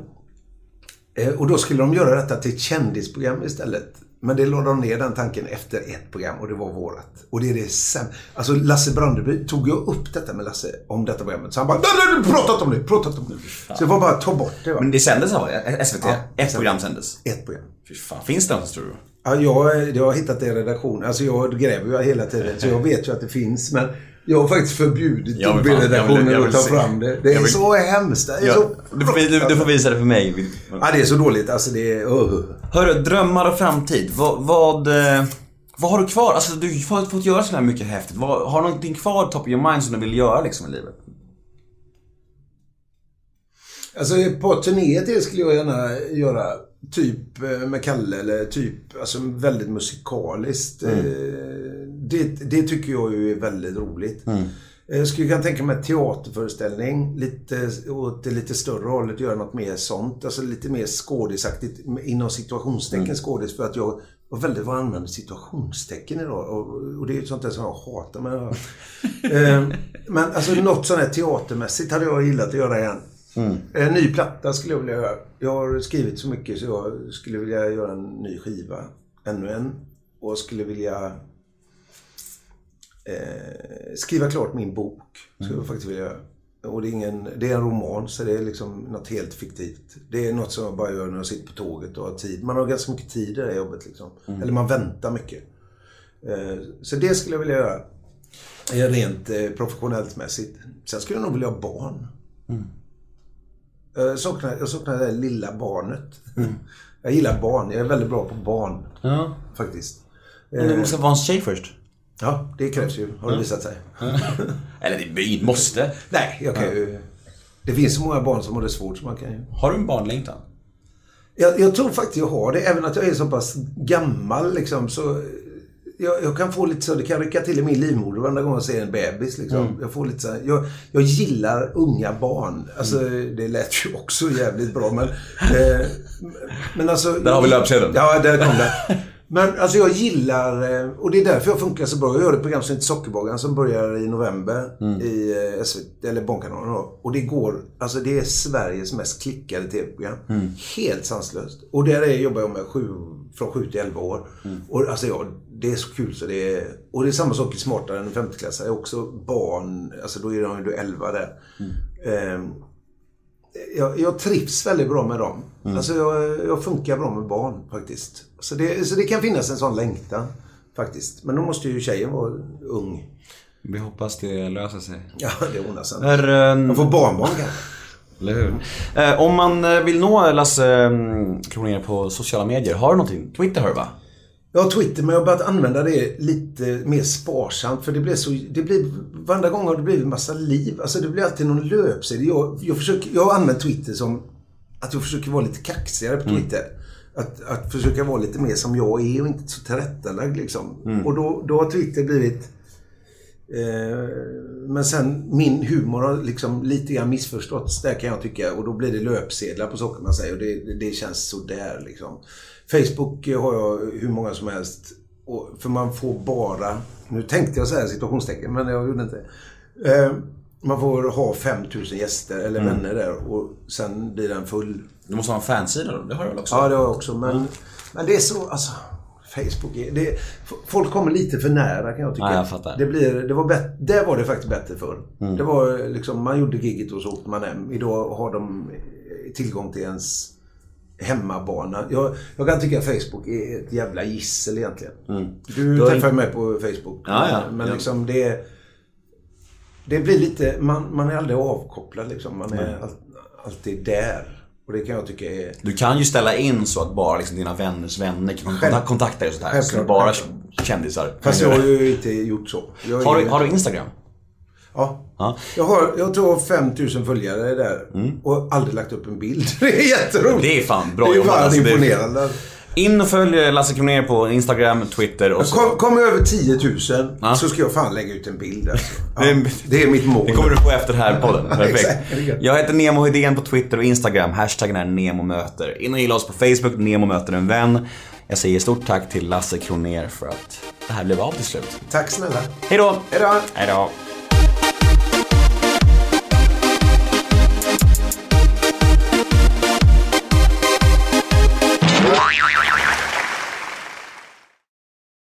Eh, Och då skulle de göra detta till ett kändisprogram istället. Men det lade de ner den tanken efter ett program och det var vårat. Och det är det säm- Alltså Lasse Brandeby tog ju upp detta med Lasse om detta programmet. Så han bara nej, nej, nej, pratat om det, pratat om det. Så det var bara att ta bort det. Va? Men det sändes av SVT? Ja, Ett sen- program sändes? Ett program. Fy fan. Finns det någonstans tror du? Ja, jag, jag har hittat det i redaktionen. Alltså jag gräver ju hela tiden så jag vet ju att det finns. Men jag har faktiskt förbjudit Jag vill fan- jag vill- redaktionen jag vill att ta fram det. Det är Jag vill- så hemskt. Det är Ja, så du, får, du, du får visa det för mig. Ja, det är så dåligt. Alltså det är... Uh. Hörru, drömmar och framtid. Vad, vad, eh, vad har du kvar? Alltså du har fått göra så här mycket häftigt. Vad, har du någonting kvar top of your mind som du vill göra liksom i livet? Alltså ett par turnéer till skulle jag gärna göra. Typ eh, med Kalle eller typ alltså väldigt musikaliskt. Mm. Eh, Det, det tycker jag ju är väldigt roligt. Mm. Eh, Jag skulle kunna tänka mig teaterföreställning. Lite, åt det lite större hållet. Göra något mer sånt. Alltså lite mer skådisaktigt. Inom situationstecken Mm. skådis. För att jag var väldigt vad använder situationstecken idag. Och, och det är ju sånt där som jag hatar. Men, eh, men alltså något sånt här teatermässigt hade jag gillat att göra igen. En ny platta skulle jag vilja göra. Jag har skrivit så mycket så jag skulle vilja göra en ny skiva. Ännu en. Och skulle vilja eh, skriva klart min bok. Skulle jag faktiskt vilja göra. Och det är, ingen, det är en roman så det är liksom något helt fiktivt. Det är något som jag bara gör när jag sitter på tåget och har tid. Man har ganska mycket tid i det här jobbet liksom. Eller man väntar mycket. Eh, så det skulle jag vilja göra. Eh, Rent eh, professionellt mässigt. Sen skulle jag nog vilja ha barn. Jag saknar, jag saknar det där lilla barnet. Jag gillar barn. Jag är väldigt bra på barn. Ja. Faktiskt. Men du måste vara en tjej först. Ja, det krävs ju. Har det visat sig. Eller det blir måste. Nej, jag kan ju... Det finns så många barn som har det svårt så man kan ju... Har du en barnlängtan? Jag, jag tror faktiskt jag har det. Även att jag är så pass gammal liksom så... Jag, jag kan få lite så, det kan rycka till i min livmoder varenda gång jag ser en bebis. Liksom. Mm. Jag får lite så jag, jag gillar unga barn. Alltså, Mm. det lät ju också jävligt bra men... Eh, men alltså... Där har vi löpsedeln. Ja, där kom det. Men alltså jag gillar, eh, och det är därför jag funkar så bra. Jag gör ett program som heter Sockerbagaren som börjar i november Mm. i eh, SVT, eller Barnkanalen då. Och det går, alltså det är Sveriges mest klickade tv-program. Mm. Helt sanslöst. Och där är, jobbar jag med sju, från 7 till 11 år. Mm. Och alltså ja, det är så kul så det är... Och det är samma sak i Smartare än en femteklassare. Också barn, alltså då är de ju 11 där. Mm. Ehm, jag, jag trivs väldigt bra med dem. Mm. Alltså jag, jag funkar bra med barn faktiskt. Så det, så det kan finnas en sån längtan faktiskt. Men då måste ju tjejen vara ung. Vi hoppas det löser sig. Ja, det ordnar sig. Är, ehm, Jag får barnbarn kanske. Eller hur? Eh, om man eh, vill nå Lasse um, Kronér på sociala medier, har du någonting? Twitter har du va? Har Twitter, men jag har börjat använda det lite mer sparsamt. För det blir så... Det blir, varenda gång har det blivit en massa liv. Alltså det blir alltid någon löpsedel. Jag, jag, försöker, jag har använt Twitter som att jag försöker vara lite kaxigare på Twitter. Att, att försöka vara lite mer som jag är och inte så tillrättalagd liksom. Och då, då har Twitter blivit... Eh, men sen min humor har liksom lite grann missförståtts där kan jag tycka. Och då blir det löpsedlar på saker man säger och det, det, det känns sådär liksom. Facebook har jag hur många som helst. Och, för man får bara, nu tänkte jag säga situationstecken men jag gjorde inte. Eh, man får ha 5000 gäster eller vänner där och sen blir den full. Du måste ha en fansida då, det har väl också? Ja, det har jag också. Men, men det är så, alltså. Facebook är, det, folk kommer lite för nära kan jag tycka. Ja, jag fattar. Det, blir, det var bättre, där var det faktiskt bättre förr. Det var liksom, man gjorde gigget och så åkte man hem. Idag har de tillgång till ens hemmabana. Jag, jag kan tycka att Facebook är ett jävla gissel egentligen. Du Du har träffar ju mig på Facebook. Ja, ja. Men Ja. liksom det... Det blir lite... Man, man är aldrig avkopplad liksom. Man är all, alltid där. Och det kan jag tycka är... Du kan ju ställa in så att bara liksom dina vänners vänner kan Själv- kontak- kontakta dig och sådär. Så Självklart, är bara kändisar. Fast jag har ju inte gjort så. Har du, har du Instagram? Ja. Ja. Jag har, jag tror 5000 följare där. Och aldrig lagt upp en bild. Det är jätteroligt. Det är fan bra Det är jobbat, fan alltså. Imponerande. In och följ Lasse Kronér på Instagram, Twitter och så. Kom, kom över 10 000 Ja. så ska jag fan lägga ut en bild alltså. ja, Det- är mitt mål. Det kommer du få efter här podden. Perfekt. Jag heter Nemo Hedén på Twitter och Instagram. Hashtaggen är NEMOMÖTER. In och gilla oss på Facebook, Nemo möter en vän. Jag säger stort tack till Lasse Kronér för att det här blev av till slut. Tack snälla. Hej då! Hejdå. Hej då!